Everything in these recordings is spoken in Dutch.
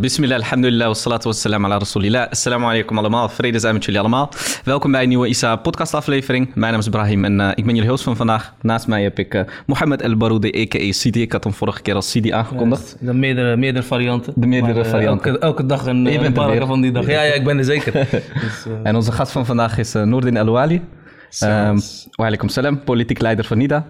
Bismillah, alhamdulillah, wassalatu wassalam ala rasulillah. Assalamu alaikum allemaal, vrede zijn met jullie allemaal. Welkom bij een nieuwe ISA podcast aflevering. Mijn naam is Ibrahim en uh, ik ben jullie host van vandaag. Naast mij heb ik uh, Mohammed El Baroudi, a.k.a. Sidi. Ik had hem vorige keer als Sidi aangekondigd. Ja, de meerdere, meerdere varianten. De meerdere maar, uh, varianten. Elke, elke, dag een, je bent een van die dag. Ja, ja, ik ben er zeker. dus, en onze gast van vandaag is Noordin El-Wali. Um, wa alaikum salam, politiek leider van NIDA.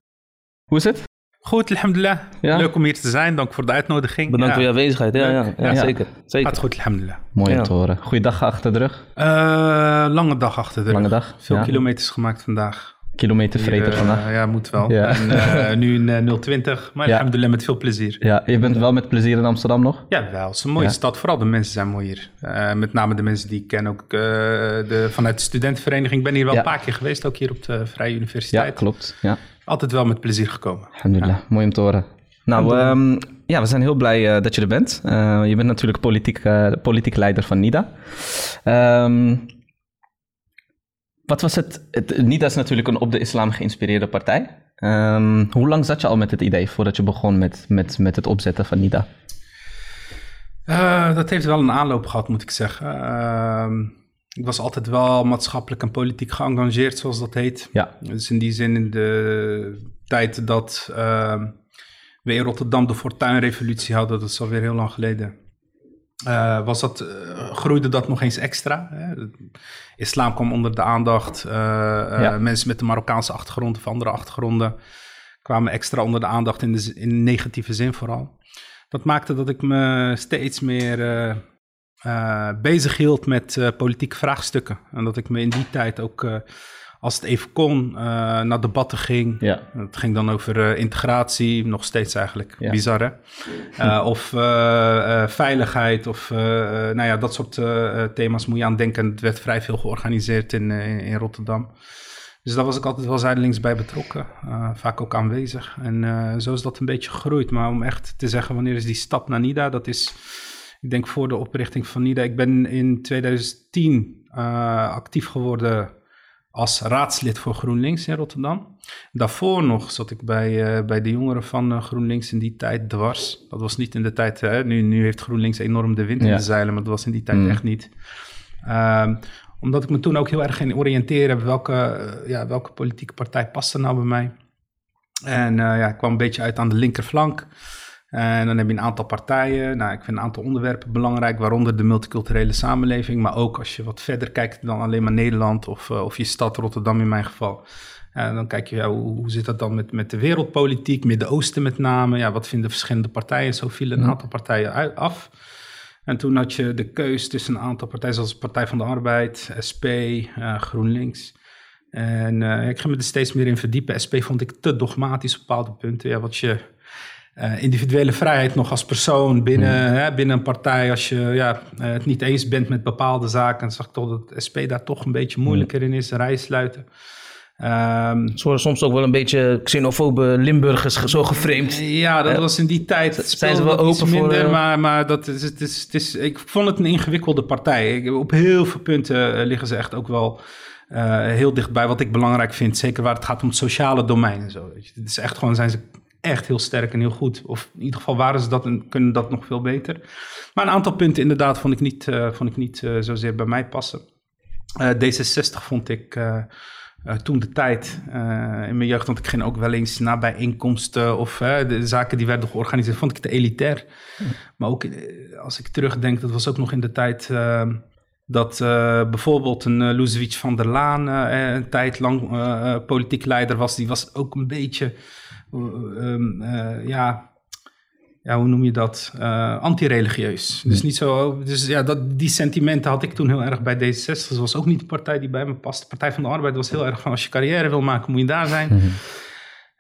Hoe is het? Goed, alhamdulillah. Ja? Leuk om hier te zijn. Dank voor de uitnodiging. Bedankt ja. voor je aanwezigheid. Ja, ja, ja, zeker. zeker. Gaat goed, alhamdulillah. Mooi om te horen. Goeie dag achter de rug? Uh, lange dag achter de rug. Lange dag. Veel kilometers gemaakt vandaag. Kilometervreter uh, vandaag. Ja, moet wel. En uh, nu in 020, maar alhamdulillah met veel plezier. Ja, je bent wel met plezier in Amsterdam nog? Ja, wel. Het is een mooie stad. Vooral de mensen zijn mooi hier. met name de mensen die ik ken. Ook de, vanuit de studentenvereniging. Ik ben hier wel een paar keer geweest. Ook hier op de Vrije Universiteit. Ja, klopt. Ja. Altijd wel met plezier gekomen. Alhamdulillah, mooi om te horen. Nou, um, ja, we zijn heel blij uh, dat je er bent. Uh, je bent natuurlijk politiek, uh, politiek leider van NIDA. Um, wat was het, het? NIDA is natuurlijk een op de islam geïnspireerde partij. Um, hoe lang zat je al met het idee voordat je begon met, met, met het opzetten van NIDA? dat heeft wel een aanloop gehad, moet ik zeggen. Ik was altijd wel maatschappelijk en politiek geëngageerd, zoals dat heet. Ja. Dus in die zin in de tijd dat we in Rotterdam de Fortuinrevolutie hadden, dat is alweer heel lang geleden. Uh, was dat, uh, groeide dat nog eens extra. Hè? Islam kwam onder de aandacht. Uh, ja. Mensen met een Marokkaanse achtergrond of andere achtergronden kwamen extra onder de aandacht in, de, in negatieve zin vooral. Dat maakte dat ik me steeds meer bezig hield met politieke vraagstukken. En dat ik me in die tijd ook als het even kon, uh, naar debatten ging. Ja. Het ging dan over uh, integratie, nog steeds eigenlijk, ja. bizar hè? Uh, of veiligheid, of nou ja, dat soort thema's moet je aan denken. Het werd vrij veel georganiseerd in, in, in, Rotterdam. Dus daar was ik altijd wel zijdelings bij betrokken, vaak ook aanwezig. En zo is dat een beetje gegroeid. Maar om echt te zeggen, wanneer is die stap naar NIDA, dat is, ik denk voor de oprichting van NIDA. Ik ben in 2010 actief geworden als raadslid voor GroenLinks in Rotterdam. Daarvoor nog zat ik bij, uh, bij de jongeren van uh, GroenLinks in die tijd dwars. Dat was niet in de tijd, hè, nu, nu heeft GroenLinks enorm de wind in de zeilen, maar dat was in die tijd mm. echt niet. Uh, omdat ik me toen ook heel erg ging oriënteren welke, uh, ja, welke politieke partij paste nou bij mij. En ja, ik kwam een beetje uit aan de linkerflank. En dan heb je een aantal partijen. Nou, ik vind een aantal onderwerpen belangrijk, waaronder de multiculturele samenleving. Maar ook als je wat verder kijkt dan alleen maar Nederland of, uh, of je stad Rotterdam in mijn geval. En dan kijk je, ja, hoe, hoe, zit dat dan met, met de wereldpolitiek, Midden-Oosten met name? Ja, wat vinden verschillende partijen? Zo vielen een aantal partijen uit, af. En toen had je de keus tussen een aantal partijen, zoals Partij van de Arbeid, SP, uh, GroenLinks. En uh, ik ga me er steeds meer in verdiepen. SP vond ik te dogmatisch op bepaalde punten. Ja, wat je uh, individuele vrijheid nog als persoon binnen, mm. hè, binnen een partij. Als je ja, uh, het niet eens bent met bepaalde zaken, dan zag ik toch dat het SP daar toch een beetje moeilijker in is, rij sluiten. Um, Ze worden soms ook wel een beetje xenofobe Limburgers zo geframed. Ja, dat was in die tijd. Zijn ze wel open minder, voor... Uh... Maar, maar dat is, het is, het is, ik vond het een ingewikkelde partij. Ik, op heel veel punten liggen ze echt ook wel heel dichtbij wat ik belangrijk vind. Zeker waar het gaat om het sociale domein en zo. Het is echt gewoon, zijn ze echt heel sterk en heel goed. Of in ieder geval waren ze dat en kunnen dat nog veel beter. Maar een aantal punten inderdaad vond ik niet, uh, vond ik niet uh, zozeer bij mij passen. Uh, D66 vond ik toen de tijd in mijn jeugd, want ik ging ook wel eens naar bijeenkomsten of de zaken die werden georganiseerd, vond ik te elitair. Maar ook als ik terugdenk, dat was ook nog in de tijd dat bijvoorbeeld een uh, van der Laan uh, een tijd lang politiek leider was. Die was ook een beetje um, uh, ja, ja, hoe noem je dat? Uh, anti-religieus. Dus niet zo. Dus ja, dat, die sentimenten had ik toen heel erg bij D66. Dat was ook niet de partij die bij me past. De Partij van de Arbeid was heel erg van als je carrière wil maken, moet je daar zijn. Mm -hmm.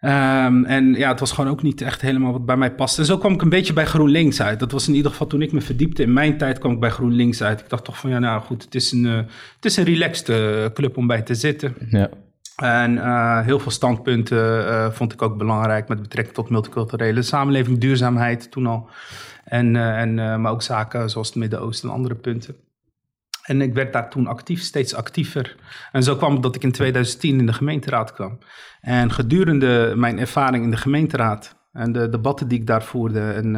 Um, en ja, het was gewoon ook niet echt helemaal wat bij mij past. En zo kwam ik een beetje bij GroenLinks uit. Dat was in ieder geval toen ik me verdiepte. In mijn tijd kwam ik bij GroenLinks uit. Ik dacht toch van ja, nou goed, het is een, uh, het is een relaxed uh, club om bij te zitten. Ja. En uh, heel veel standpunten uh, vond ik ook belangrijk met betrekking tot multiculturele samenleving, duurzaamheid toen al. En, uh, en, maar ook zaken zoals het Midden-Oosten en andere punten. En ik werd daar toen actief, steeds actiever. En zo kwam het dat ik in 2010 in de gemeenteraad kwam. En gedurende mijn ervaring in de gemeenteraad En de debatten die ik daar voerde en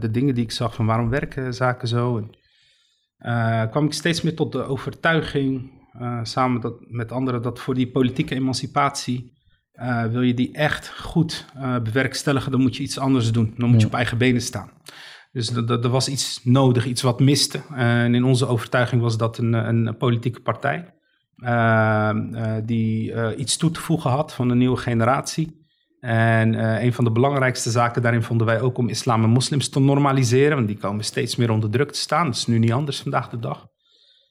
de dingen die ik zag van waarom werken zaken zo. Kwam ik steeds meer tot de overtuiging, samen dat, met anderen, dat voor die politieke emancipatie wil je die echt goed bewerkstelligen, dan moet je iets anders doen. Dan moet je op eigen benen staan. Dus er was iets nodig, iets wat miste. en in onze overtuiging was dat een, een politieke partij. Uh, uh, die uh, iets toe te voegen had van een nieuwe generatie. En een van de belangrijkste zaken daarin vonden wij ook om islam en moslims te normaliseren. Want die komen steeds meer onder druk te staan. Dat is nu niet anders vandaag de dag.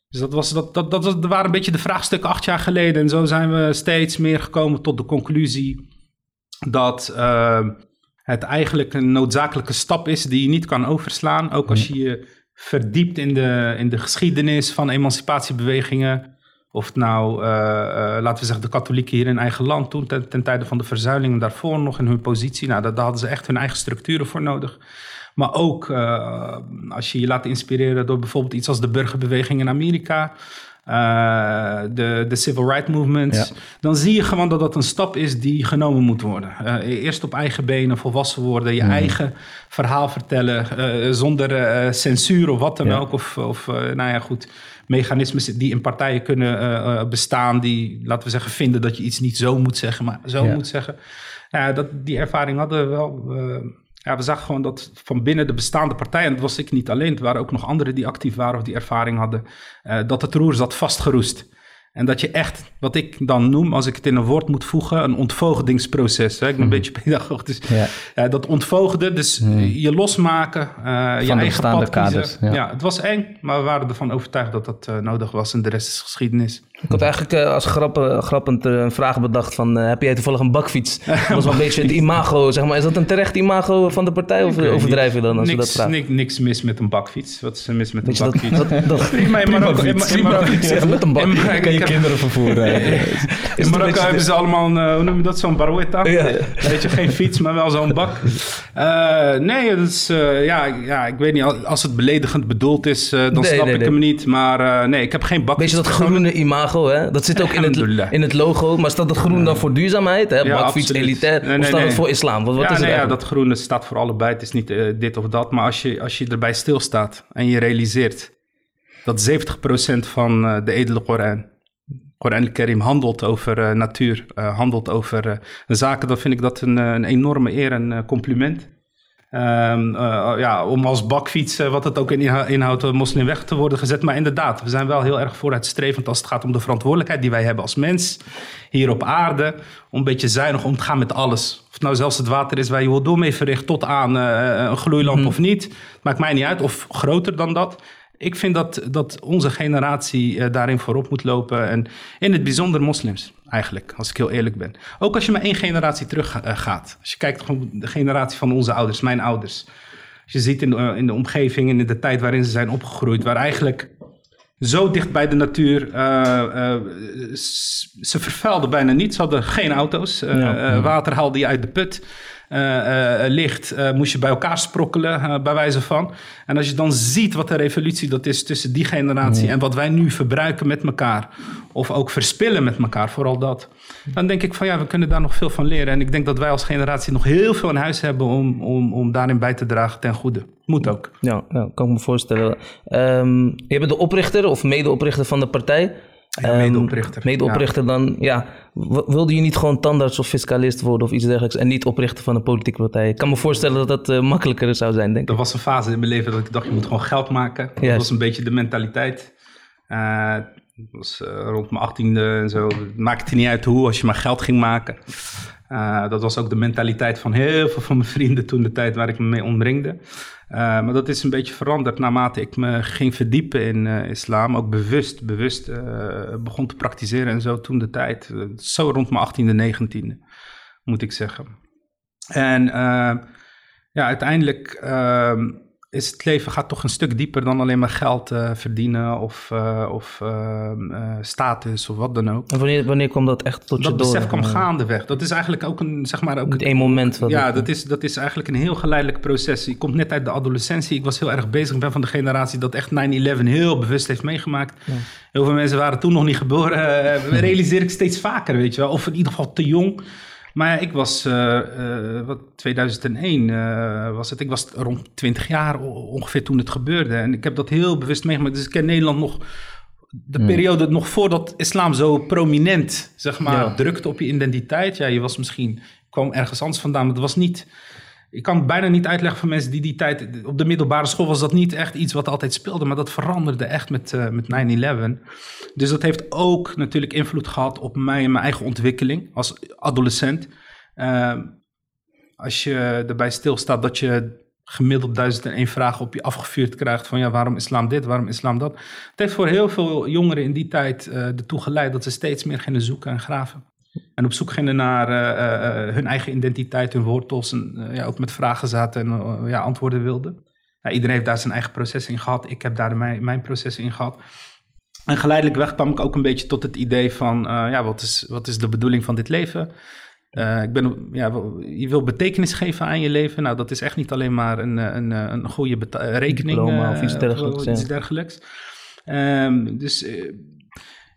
Dus dat, was, dat, dat, dat, dat waren een beetje de vraagstukken acht jaar geleden. En zo zijn we steeds meer gekomen tot de conclusie dat het eigenlijk een noodzakelijke stap is die je niet kan overslaan. Ook als je je verdiept in de, in de geschiedenis van emancipatiebewegingen. Of het nou, uh, uh, laten we zeggen, de katholieken hier in eigen land toen, ten, ten tijde van de verzuiling en daarvoor nog in hun positie. Nou, daar, daar hadden ze echt hun eigen structuren voor nodig. Maar ook uh, als je je laat inspireren door bijvoorbeeld iets als de burgerbeweging in Amerika. Uh, de, de civil rights movement, dan zie je gewoon dat dat een stap is die genomen moet worden. Uh, eerst op eigen benen, volwassen worden, je mm. eigen verhaal vertellen, uh, zonder censuur of wat dan ja. ook. Of, of nou ja, goed, mechanismes die in partijen kunnen bestaan, die, laten we zeggen, vinden dat je iets niet zo moet zeggen, maar zo ja. moet zeggen. Ja, dat, die ervaring hadden we wel ja, we zagen gewoon dat van binnen de bestaande partijen, en dat was ik niet alleen, er waren ook nog anderen die actief waren of die ervaring hadden, uh, dat het roer zat vastgeroest. En dat je echt, wat ik dan noem, als ik het in een woord moet voegen, een ontvoogdingsproces. Hè? Ik ben een mhm. beetje pedagogisch. Ja. Uh, dat ontvoogde, dus mhm. je losmaken, uh, je eigen pad kaders, ja. ja. het was eng, maar we waren ervan overtuigd dat dat nodig was en de rest is geschiedenis. Ik had eigenlijk als grappen, grappend een vraag bedacht van, heb jij toevallig een bakfiets? Dat was wel een beetje het imago, zeg maar. Is dat een terecht imago van de partij of overdrijven je dan als niks, dat? Niks, niks mis met een bakfiets. Wat is er mis met een bakfiets? Dat, dat, dat, prima, in Marokko. Met een bakfiets kinderen vervoeren. in Marokko hebben ze allemaal een, hoe noem je dat, zo'n barouetta. Ja. Weet je, geen fiets, maar wel zo'n bak. Nee, dat is, ja, ja, ik weet niet, als het beledigend bedoeld is, dan nee, snap nee, ik nee. hem niet. Maar nee, ik heb geen bak. Weet je dat groene imago, hè? Dat zit ook in het, in het logo. Maar staat dat groen dan voor duurzaamheid, hè? Ja, Bakfiets, elitair. Nee, of staat het voor islam? Wat, is het ja, dat groene staat voor allebei. Het is niet dit of dat. Maar als je, als je erbij stilstaat en je realiseert dat 70% van de edele Koran Koran al-Karim handelt over uh, natuur, handelt over zaken, dan vind ik dat een, een enorme eer en compliment. Um, ja, om als bakfiets, wat het ook in inhoudt, moslim weg te worden gezet. Maar inderdaad, we zijn wel heel erg vooruitstrevend als het gaat om de verantwoordelijkheid die wij hebben als mens hier op aarde. Om een beetje zuinig om te gaan met alles. Of het nou zelfs het water is waar je wil door mee verricht tot aan een gloeilamp mm. of niet. Maakt mij niet uit. Of groter dan dat. Ik vind dat, dat onze generatie daarin voorop moet lopen. En in het bijzonder moslims, eigenlijk, als ik heel eerlijk ben. Ook als je maar één generatie terug uh, gaat. Als je kijkt gewoon de generatie van onze ouders, mijn ouders. Als je ziet in de, in de omgeving en in de tijd waarin ze zijn opgegroeid, waar eigenlijk zo dicht bij de natuur. Uh, ze vervuilden bijna niet. Ze hadden geen auto's. Ja. water haalde je uit de put. Uh, licht moest je bij elkaar sprokkelen, bij wijze van. En als je dan ziet wat de revolutie dat is tussen die generatie en wat wij nu verbruiken met elkaar, of ook verspillen met elkaar, vooral dat, dan denk ik van ja, we kunnen daar nog veel van leren. En ik denk dat wij als generatie nog heel veel in huis hebben om, om, om daarin bij te dragen ten goede. Moet ook. Ja, ja kan ik me voorstellen. Um, je bent de oprichter of medeoprichter van de partij. Ja, medeoprichter. Um, medeoprichter ja. dan, ja. Wilde je niet gewoon tandarts of fiscalist worden of iets dergelijks en niet oprichter van een politieke partij? Ik kan me voorstellen dat dat uh, makkelijker zou zijn, denk ik. Er was een fase in mijn leven dat ik dacht, je moet gewoon geld maken. Dat was een beetje de mentaliteit. Uh, was uh, rond mijn achttiende en zo. Het maakte niet uit hoe, als je maar geld ging maken. Dat was ook de mentaliteit van heel veel van mijn vrienden toen de tijd waar ik me mee omringde. Uh, maar dat is een beetje veranderd naarmate ik me ging verdiepen in uh, islam. Ook bewust, bewust begon te praktiseren en zo toen de tijd. zo rond mijn achttiende, negentiende, moet ik zeggen. En ja, uiteindelijk ehm, is het leven gaat toch een stuk dieper dan alleen maar geld uh, verdienen of, uh, of uh, status of wat dan ook. En wanneer, wanneer kwam dat echt tot dat je door? Dat besef kwam gaandeweg. Dat is eigenlijk ook een, zeg maar... Ook een moment. Wat ja, dat is, dat is eigenlijk een heel geleidelijk proces. Ik kom net uit de adolescentie. Ik was heel erg bezig. Ik ben van de generatie dat echt 9-11 heel bewust heeft meegemaakt. Ja. Heel veel mensen waren toen nog niet geboren. realiseer ik steeds vaker, weet je wel. Of in ieder geval te jong. Maar ja, ik was, uh, wat, 2001 was het, ik was rond 20 jaar ongeveer toen het gebeurde. En ik heb dat heel bewust meegemaakt. Dus ik ken Nederland nog de hmm. periode nog voordat islam zo prominent, zeg maar, drukte op je identiteit. Ja, je was misschien, kwam ergens anders vandaan, maar het was niet... Ik kan het bijna niet uitleggen voor mensen die die tijd... Op de middelbare school was dat niet echt iets wat altijd speelde, maar dat veranderde echt met, uh, met 9-11. Dus dat heeft ook natuurlijk invloed gehad op mij en mijn eigen ontwikkeling als adolescent. Uh, als je erbij stilstaat dat je gemiddeld duizend en één vragen op je afgevuurd krijgt van ja, waarom islam dit, waarom islam dat. Het heeft voor heel veel jongeren in die tijd uh, ertoe geleid dat ze steeds meer gingen zoeken en graven. En op zoek gingen naar uh, uh, hun eigen identiteit, hun wortels en ja, ook met vragen zaten en ja, antwoorden wilden. iedereen heeft daar zijn eigen proces in gehad. Ik heb daar mijn, mijn proces in gehad. En geleidelijk weg kwam ik ook een beetje tot het idee van, ja, wat is, wat is de bedoeling van dit leven? Uh, ik ben, ja, je wil betekenis geven aan je leven. Nou, dat is echt niet alleen maar een, een, een goede rekening. Diploma of iets dergelijks. Iets dergelijks. Um, dus uh,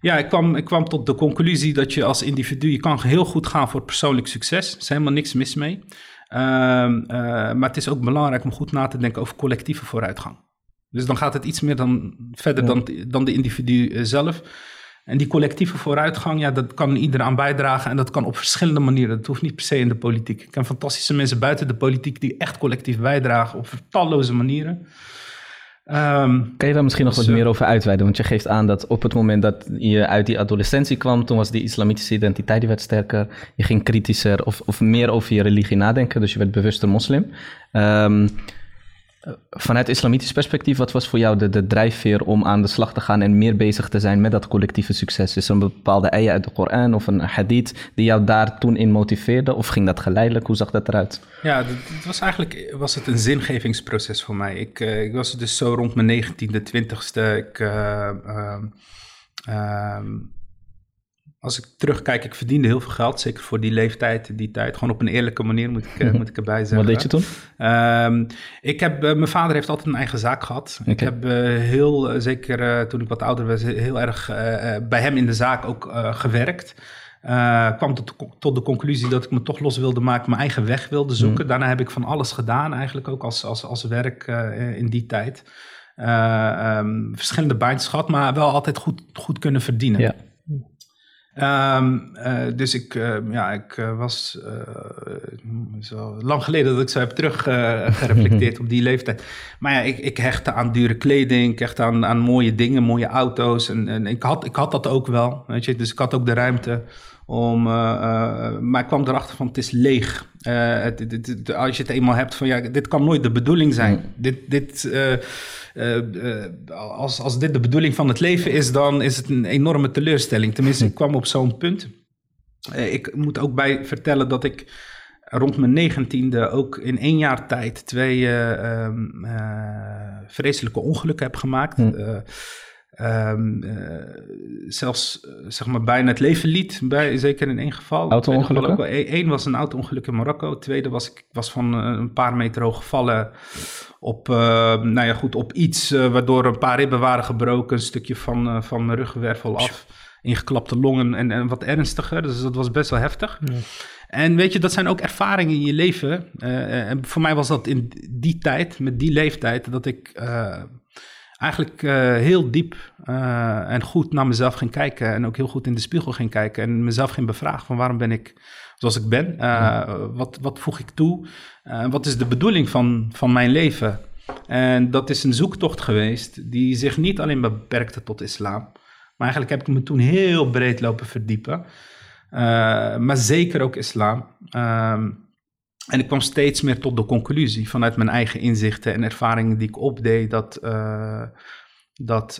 ja, ik kwam, ik kwam tot de conclusie dat je als individu... je kan heel goed gaan voor persoonlijk succes. Er is helemaal niks mis mee. Um, uh, maar het is ook belangrijk om goed na te denken over collectieve vooruitgang. Dus dan gaat het iets meer dan, verder ja. dan, dan de individu zelf. En die collectieve vooruitgang, ja, dat kan iedereen aan bijdragen. En dat kan op verschillende manieren. Dat hoeft niet per se in de politiek. Ik ken fantastische mensen buiten de politiek die echt collectief bijdragen op talloze manieren. Um, kan je daar misschien nog wat meer over uitweiden? Want je geeft aan dat op het moment dat je uit die adolescentie kwam, toen was die islamitische identiteit die werd sterker. Je ging kritischer of, of meer over je religie nadenken, dus je werd bewuster moslim. Um, Vanuit islamitisch perspectief, wat was voor jou de, de drijfveer om aan de slag te gaan en meer bezig te zijn met dat collectieve succes? Is er een bepaalde ayah uit de Koran of een hadith die jou daar toen in motiveerde? Of ging dat geleidelijk? Hoe zag dat eruit? Ja, het was eigenlijk was het een zingevingsproces voor mij. Ik, uh, ik was dus zo rond mijn 19e, 20ste. Ik, uh, uh, als ik terugkijk, ik verdiende heel veel geld. Zeker voor die leeftijd, die tijd. Gewoon op een eerlijke manier, moet ik, uh, moet ik erbij zeggen. Wat deed je toen? Um, ik heb, uh, mijn vader heeft altijd een eigen zaak gehad. Okay. Ik heb uh, heel, zeker toen ik wat ouder was, heel erg bij hem in de zaak ook gewerkt. kwam tot, tot, de conclusie dat ik me toch los wilde maken, mijn eigen weg wilde zoeken. Mm. Daarna heb ik van alles gedaan, eigenlijk ook als, als, als werk in die tijd. Um, verschillende baantjes gehad, maar wel altijd goed, goed kunnen verdienen. Ja. Um, uh, dus ik, uh, ja, ik uh, was zo lang geleden dat ik zo heb teruggereflecteerd op die leeftijd. Maar ja, ik, ik hechtte aan dure kleding, ik hechtte aan, aan mooie dingen, mooie auto's. En, en ik, had, ik had dat ook wel, weet je. Dus ik had ook de ruimte om, maar ik kwam erachter van het is leeg. Het, het, het, als je het eenmaal hebt van ja, dit kan nooit de bedoeling zijn. Mm. Dit, dit uh, als, als dit de bedoeling van het leven is, dan is het een enorme teleurstelling. Tenminste, ik kwam op zo'n punt. Uh, ik moet ook bij vertellen dat ik rond mijn negentiende ook in één jaar tijd twee ehm, vreselijke ongelukken heb gemaakt. Hm. Um, uh, zelfs zeg maar bijna het leven liet, bij, zeker in één geval. Auto-ongelukken? Eén was een auto-ongeluk in Marokko. Het tweede was, ik was van een paar meter hoog gevallen op, uh, nou ja, goed, op iets waardoor een paar ribben waren gebroken, een stukje van, van mijn ruggenwervel af, ingeklapte longen en, en wat ernstiger. Dus dat was best wel heftig. Ja. En weet je, dat zijn ook ervaringen in je leven. en voor mij was dat in die tijd, met die leeftijd, dat ik eigenlijk heel diep en goed naar mezelf ging kijken. En ook heel goed in de spiegel ging kijken. En mezelf ging bevragen van waarom ben ik zoals ik ben? Uh, wat, wat voeg ik toe? Wat is de bedoeling van, van mijn leven? En dat is een zoektocht geweest die zich niet alleen beperkte tot islam. Maar eigenlijk heb ik me toen heel breed lopen verdiepen. Maar zeker ook islam. Ehm, en ik kwam steeds meer tot de conclusie vanuit mijn eigen inzichten en ervaringen die ik opdeed dat, dat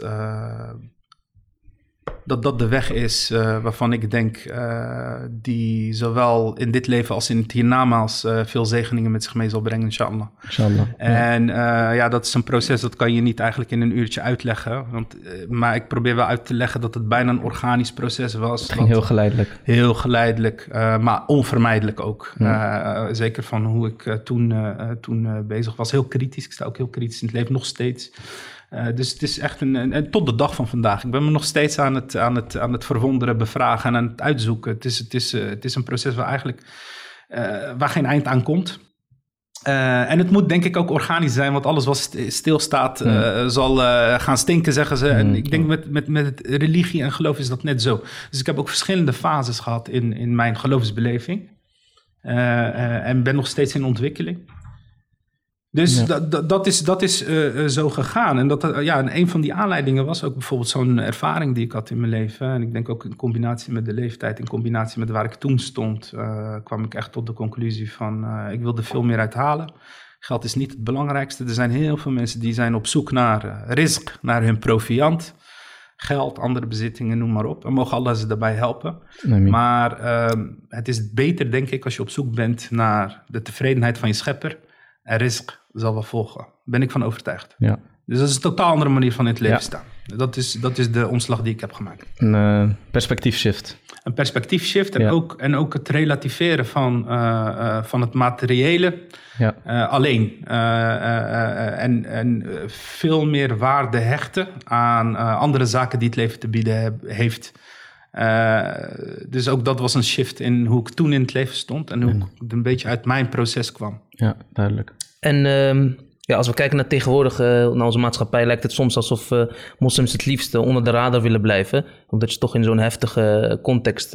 dat dat de weg is uh, waarvan ik denk uh, die zowel in dit leven als in het hiernamaals uh, veel zegeningen met zich mee zal brengen, inshallah. inshallah en ja. ja. dat is een proces dat kan je niet eigenlijk in een uurtje uitleggen. Want, maar ik probeer wel uit te leggen dat het bijna een organisch proces was. Het ging heel geleidelijk. Heel geleidelijk, maar onvermijdelijk ook. Ja. zeker van hoe ik toen, toen bezig was. Heel kritisch. Ik sta ook heel kritisch in het leven, nog steeds. Dus het is echt een, en tot de dag van vandaag. Ik ben me nog steeds aan het, aan het, aan het verwonderen, bevragen en aan het uitzoeken. Het is, het is, het is een proces waar eigenlijk waar geen eind aan komt. Uh, en het moet denk ik ook organisch zijn, want alles wat stilstaat uh, zal uh, gaan stinken, zeggen ze. En ik denk met, met, met religie en geloof is dat net zo. Dus ik heb ook verschillende fases gehad in, in mijn geloofsbeleving. en ben nog steeds in ontwikkeling. Dus dat, dat is, dat is uh, zo gegaan. En, dat, ja, en een van die aanleidingen was ook bijvoorbeeld zo'n ervaring die ik had in mijn leven. En ik denk ook in combinatie met de leeftijd, in combinatie met waar ik toen stond, uh, kwam ik echt tot de conclusie van ik wilde veel meer uithalen. Geld is niet het belangrijkste. Er zijn heel veel mensen die zijn op zoek naar risk, naar hun proviant. Geld, andere bezittingen, noem maar op. En mogen Allah ze daarbij helpen. maar ehm, het is beter, denk ik, als je op zoek bent naar de tevredenheid van je schepper en risk zal wel volgen. Ben ik van overtuigd. Ja. Dus dat is een totaal andere manier van in het leven staan. Dat is, dat is de omslag die ik heb gemaakt. Een uh, perspectiefshift. Een perspectiefshift en, ook, en ook het relativeren van, uh, uh, van het materiële ja. alleen. en, en veel meer waarde hechten aan andere zaken die het leven te bieden heeft. dus ook dat was een shift in hoe ik toen in het leven stond en hoe ik een beetje uit mijn proces kwam. Ja, duidelijk. En ehm, ja, als we kijken naar tegenwoordig, uh, naar onze maatschappij, lijkt het soms alsof uh, moslims het liefst onder de radar willen blijven. Omdat je toch in zo'n heftige context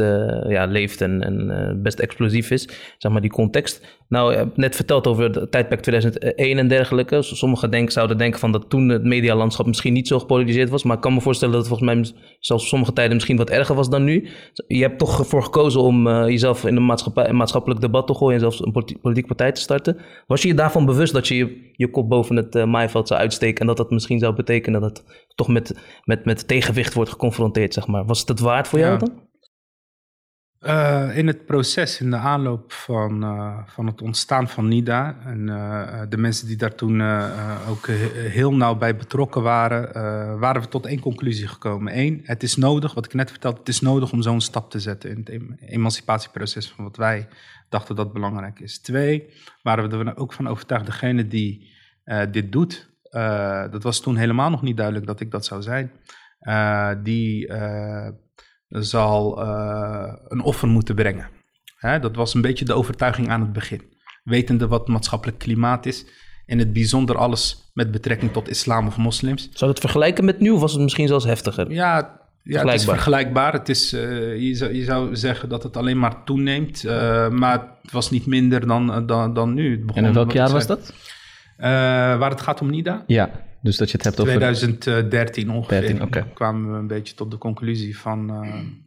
ja, leeft en, en best explosief is, zeg maar die context. Nou, je hebt net verteld over het tijdperk 2001 en dergelijke. Sommigen denken, zouden denken van dat toen het medialandschap misschien niet zo gepolariseerd was. Maar ik kan me voorstellen dat het volgens mij zelfs sommige tijden misschien wat erger was dan nu. Je hebt toch ervoor gekozen om jezelf in een, maatschappij, maatschappelijk debat te gooien en zelfs een politieke partij te starten. Was je je daarvan bewust dat je je, je kop boven het uh, maaiveld zou uitsteken. En dat dat misschien zou betekenen dat het toch met, met, met tegenwicht wordt geconfronteerd, zeg maar. Was het het waard voor jou dan? Uh, in het proces, in de aanloop van, uh, van het ontstaan van NIDA en de mensen die daar toen ook heel nauw bij betrokken waren, waren we tot één conclusie gekomen. Eén, het is nodig, wat ik net vertelde, het is nodig om zo'n stap te zetten in het emancipatieproces van wat wij dachten dat belangrijk is. Twee, waren we er ook van overtuigd, degene die dit doet, dat was toen helemaal nog niet duidelijk dat ik dat zou zijn, die zal een offer moeten brengen. Hè, dat was een beetje de overtuiging aan het begin. Wetende wat maatschappelijk klimaat is, in het bijzonder alles met betrekking tot islam of moslims. Zou het vergelijken met nu of was het misschien zelfs heftiger? Ja, ja, het is vergelijkbaar. Het is, uh, je, zou, je, zou, zeggen dat het alleen maar toeneemt, uh, maar het was niet minder dan, dan, dan nu. Het en in welk jaar was dat? Uh, waar het gaat om NIDA? Ja, dus dat je het hebt over... 2013 ongeveer. 13, okay. kwamen we een beetje tot de conclusie van...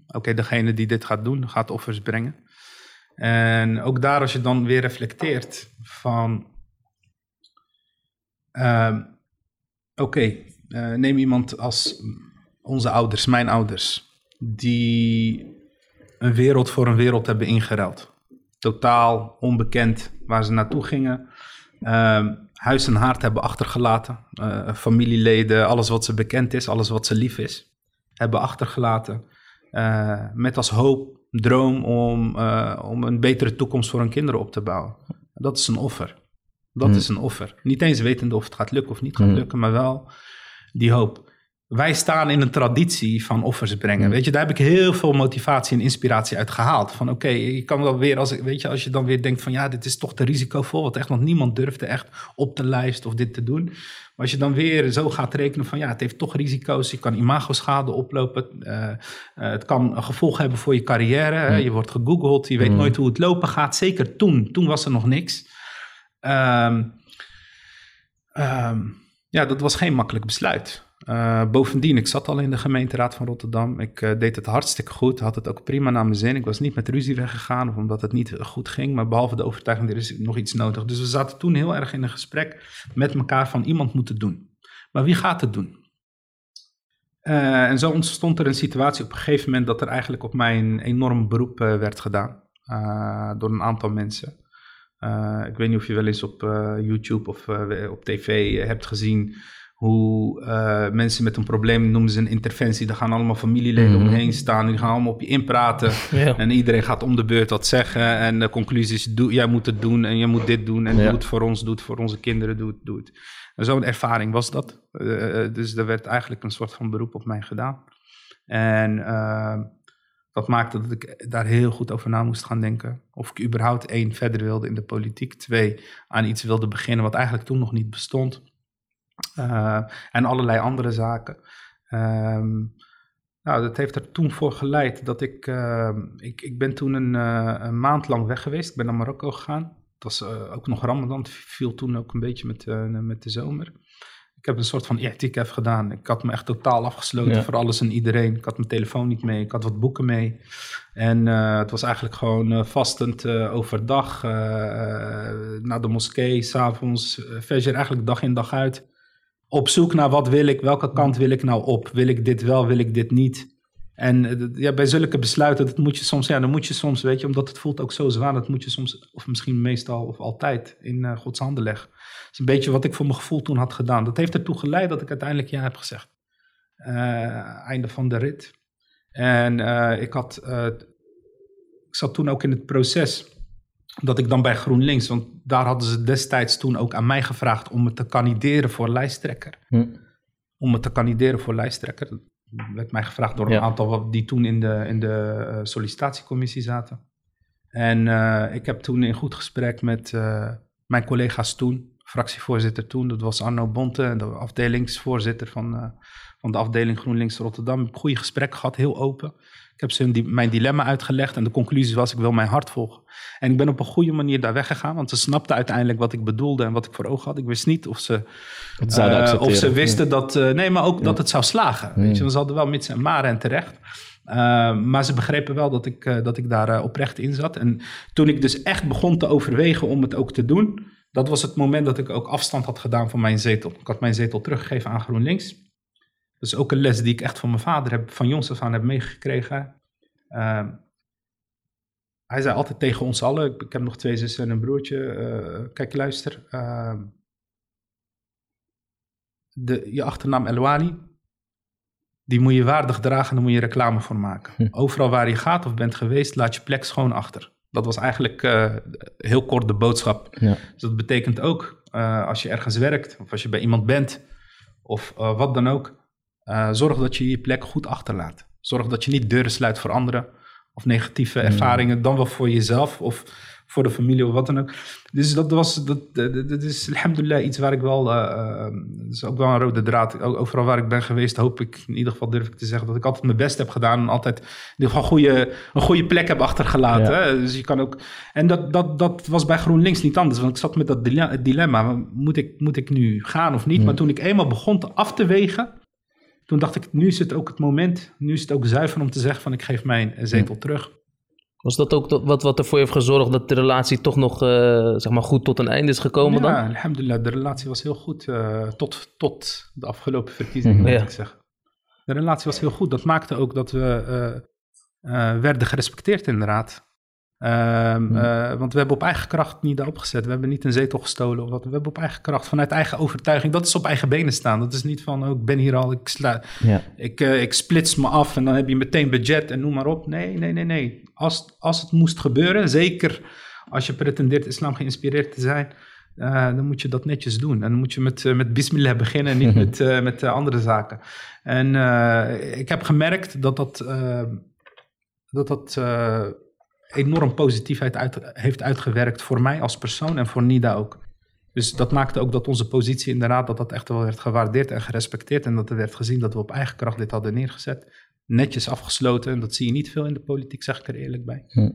oké, okay, degene die dit gaat doen, gaat offers brengen. En ook daar als je dan weer reflecteert van... oké, okay, neem iemand als onze ouders, mijn ouders, die een wereld voor een wereld hebben ingeruild. Totaal onbekend waar ze naartoe gingen. Uh, huis en haard hebben achtergelaten. Uh, familieleden, alles wat ze bekend is, alles wat ze lief is, hebben achtergelaten. Uh, met als hoop, droom om, uh, om een betere toekomst voor hun kinderen op te bouwen. Dat is een offer. Dat hmm. is een offer. Niet eens wetende of het gaat lukken of niet gaat hmm. lukken, maar wel die hoop wij staan in een traditie van offers brengen. Mm. Weet je, daar heb ik heel veel motivatie en inspiratie uit gehaald. Van oké, je kan wel weer, als, weet je, als je dan weer denkt van ja, dit is toch te risicovol. Want echt nog niemand durfde echt op de lijst of dit te doen. Maar als je dan weer zo gaat rekenen van ja, het heeft toch risico's. Je kan imagoschade oplopen. Uh, uh, het kan een gevolg hebben voor je carrière. Mm. Je wordt gegoogeld, je weet mm. nooit hoe het lopen gaat. Zeker toen, toen was er nog niks. Um, um, ja, dat was geen makkelijk besluit. Uh, bovendien, ik zat al in de gemeenteraad van Rotterdam. Ik uh, deed het hartstikke goed, had het ook prima naar mijn zin. Ik was niet met ruzie weggegaan of omdat het niet goed ging. Maar behalve de overtuiging, er is nog iets nodig. Dus we zaten toen heel erg in een gesprek met elkaar van iemand moet het doen. Maar wie gaat het doen? Uh, en zo ontstond er een situatie op een gegeven moment dat er eigenlijk op mij een enorm beroep werd gedaan. door een aantal mensen. ik weet niet of je wel eens op YouTube of op tv hebt gezien hoe uh, mensen met een probleem noemen ze een interventie. Daar gaan allemaal familieleden mm. omheen staan. Die gaan allemaal op je inpraten. En iedereen gaat om de beurt wat zeggen. En de conclusie is, doe, jij moet het doen en jij moet dit doen. En doe het voor ons, doe het voor onze kinderen, doe het. Doe het. Zo'n ervaring was dat. Uh, dus er werd eigenlijk een soort van beroep op mij gedaan. En uh, dat maakte dat ik daar heel goed over na moest gaan denken. Of ik überhaupt één verder wilde in de politiek. Twee, aan iets wilde beginnen wat eigenlijk toen nog niet bestond. Uh, en allerlei andere zaken. Um, nou, dat heeft er toen voor geleid dat ik... Uh, ik, ik ben toen een, uh, een, maand lang weg geweest. Ik ben naar Marokko gegaan. Het was ook nog Ramadan. viel toen ook een beetje met, met de zomer. Ik heb een soort van i'tikaf gedaan. Ik had me echt totaal afgesloten voor alles en iedereen. Ik had mijn telefoon niet mee. Ik had wat boeken mee. En het was eigenlijk gewoon vastend overdag. naar de moskee, s'avonds. Fajr eigenlijk dag in dag uit. Op zoek naar wat wil ik, welke kant wil ik nou op? Wil ik dit wel, wil ik dit niet? En ja, bij zulke besluiten, dat moet je soms, ja, dan moet je soms, weet je, omdat het voelt ook zo zwaar, dat moet je soms, of misschien meestal of altijd, in Gods handen leggen is een beetje wat ik voor mijn gevoel toen had gedaan. Dat heeft ertoe geleid dat ik uiteindelijk ja heb gezegd. Uh, einde van de rit. En ik, had, ik zat toen ook in het proces dat ik dan bij GroenLinks, want daar hadden ze destijds toen ook aan mij gevraagd om me te kandideren voor lijsttrekker. Hm. Om me te kandideren voor lijsttrekker. Dat werd mij gevraagd door een aantal die toen in de, in de sollicitatiecommissie zaten. En ik heb toen in goed gesprek met mijn collega's toen fractievoorzitter toen. Dat was Arno Bonte, de afdelingsvoorzitter van, uh, van de afdeling GroenLinks Rotterdam. Goede gesprek gehad, heel open. Ik heb ze mijn dilemma uitgelegd en de conclusie was: ik wil mijn hart volgen. En ik ben op een goede manier daar weggegaan, want ze snapten uiteindelijk wat ik bedoelde en wat ik voor ogen had. Ik wist niet of ze, uh, of ze wisten dat, uh, nee, maar ook dat het zou slagen. Weet je, ze hadden wel mits en maren en terecht. maar ze begrepen wel dat ik, dat ik daar oprecht in zat. En toen ik dus echt begon te overwegen om het ook te doen, dat was het moment dat ik ook afstand had gedaan van mijn zetel. Ik had mijn zetel teruggegeven aan GroenLinks. Dat is ook een les die ik echt van mijn vader heb, van jongs af aan heb meegekregen. Uh, hij zei altijd tegen ons allen, ik, heb nog twee zussen en een broertje, uh, kijk luister, uh, de, je achternaam Elwani, die moet je waardig dragen, daar moet je reclame voor maken. Hm. Overal waar je gaat of bent geweest, laat je plek schoon achter. Dat was eigenlijk uh, heel kort de boodschap. Ja. Dus dat betekent ook, uh, als je ergens werkt of als je bij iemand bent of wat dan ook, zorg dat je je plek goed achterlaat. Zorg dat je niet deuren sluit voor anderen of negatieve mm. ervaringen, dan wel voor jezelf of voor de familie of wat dan ook. Dus dat was, dat, dat is alhamdulillah iets waar ik wel, uh, dat is ook wel een rode draad. Overal waar ik ben geweest hoop ik, in ieder geval durf ik te zeggen, dat ik altijd mijn best heb gedaan en altijd in ieder geval goede, een goede plek heb achtergelaten. Dus je kan ook, en dat, dat, dat was bij GroenLinks niet anders, want ik zat met dat dilemma, moet ik, moet ik nu gaan of niet? Maar toen ik eenmaal begon te af te wegen, toen dacht ik, nu is het ook het moment, nu is het ook zuiver om te zeggen van ik geef mijn zetel terug. Was dat ook wat, wat ervoor heeft gezorgd dat de relatie toch nog uh, zeg maar goed tot een einde is gekomen ja, dan? alhamdulillah, de relatie was heel goed uh, tot, tot de afgelopen verkiezingen, mhm. moet ik zeggen. De relatie was heel goed. Dat maakte ook dat we uh, werden gerespecteerd in de raad. Um, hmm. uh, want we hebben op eigen kracht niet opgezet. We hebben niet een zetel gestolen. Of wat. We hebben op eigen kracht, vanuit eigen overtuiging. Dat is op eigen benen staan. Dat is niet van, oh, ik ben hier al, ik, sla, ja. ik, uh, ik splits me af en dan heb je meteen budget en noem maar op. Nee, nee, nee, nee. Als, als het moest gebeuren, zeker als je pretendeert islam geïnspireerd te zijn, uh, dan moet je dat netjes doen. En dan moet je met, met bismillah beginnen en niet met, met andere zaken. En ik heb gemerkt dat dat, dat, dat enorm positiviteit uit, heeft uitgewerkt voor mij als persoon en voor Nida ook. Dus dat maakte ook dat onze positie in de raad dat dat echt wel werd gewaardeerd en gerespecteerd. En dat er werd gezien dat we op eigen kracht dit hadden neergezet. Netjes afgesloten. En dat zie je niet veel in de politiek, zeg ik er eerlijk bij. Hm.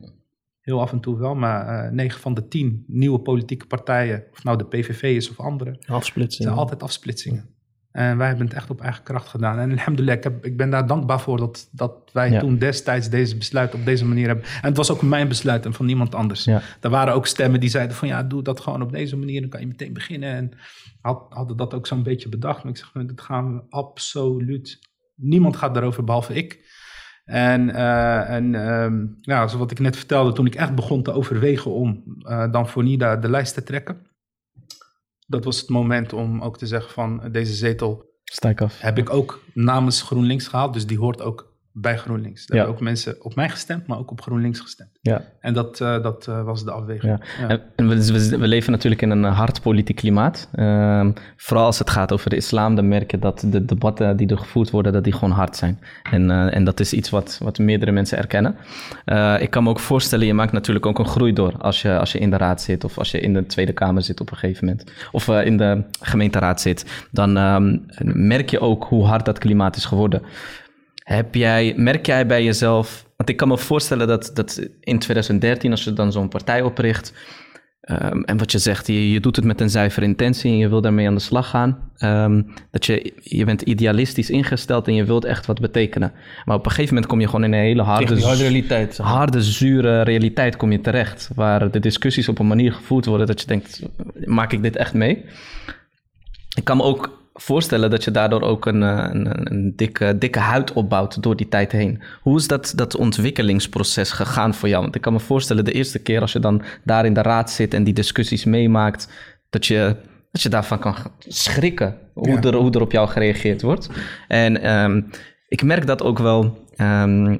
Heel af en toe wel, maar uh, 9 van de 10 nieuwe politieke partijen, of nou de PVV is of andere, afsplitsingen. zijn altijd afsplitsingen. En wij hebben het echt op eigen kracht gedaan. En alhamdulillah, ik, heb, ik ben daar dankbaar voor dat, dat wij toen destijds deze besluit op deze manier hebben. En het was ook mijn besluit en van niemand anders. Ja. Er waren ook stemmen die zeiden van ja, doe dat gewoon op deze manier, dan kan je meteen beginnen. En had, hadden dat ook zo'n beetje bedacht. Maar ik zeg, dat gaan we absoluut. Niemand gaat daarover behalve ik. En, uh, en um, ja, zoals wat ik net vertelde, toen ik echt begon te overwegen om uh, dan voor NIDA de lijst te trekken dat was het moment om ook te zeggen van deze zetel Stijk af. heb ik ook namens GroenLinks gehaald. Dus die hoort ook bij GroenLinks. Daar Ja. hebben ook mensen op mij gestemd, maar ook op GroenLinks gestemd. Ja. En dat, eh, dat eh, was de afweging. Ja. En- En we, we, we leven natuurlijk in een hard politiek klimaat. Ehm, vooral als het gaat over de islam, dan merk je dat de debatten die er gevoerd worden, dat die gewoon hard zijn. En, eh, en dat is iets wat, wat meerdere mensen erkennen. Ik kan me ook voorstellen, je maakt natuurlijk ook een groei door als je, als je in de raad zit of als je in de Tweede Kamer zit op een gegeven moment. Of in de gemeenteraad zit. Dan ehm, merk je ook hoe hard dat klimaat is geworden. Heb jij, merk jij bij jezelf, want ik kan me voorstellen dat, dat in 2013, als je dan zo'n partij opricht, ehm, en wat je zegt, je, je doet het met een zuivere intentie en je wil daarmee aan de slag gaan, ehm, dat je, je bent idealistisch ingesteld en je wilt echt wat betekenen. Maar op een gegeven moment kom je gewoon in een hele harde, realiteit. zeg harde, zure realiteit kom je terecht, waar de discussies op een manier gevoerd worden dat je denkt, maak ik dit echt mee? Ik kan me ook voorstellen dat je daardoor ook een, eh, een, een dikke, dikke huid opbouwt door die tijd heen. Hoe is dat, dat ontwikkelingsproces gegaan voor jou? Want ik kan me voorstellen de eerste keer als je dan daar in de raad zit en die discussies meemaakt, dat je, dat je daarvan kan schrikken hoe, Ja. er, hoe er op jou gereageerd wordt. En ehm, ik merk dat ook wel. ehm,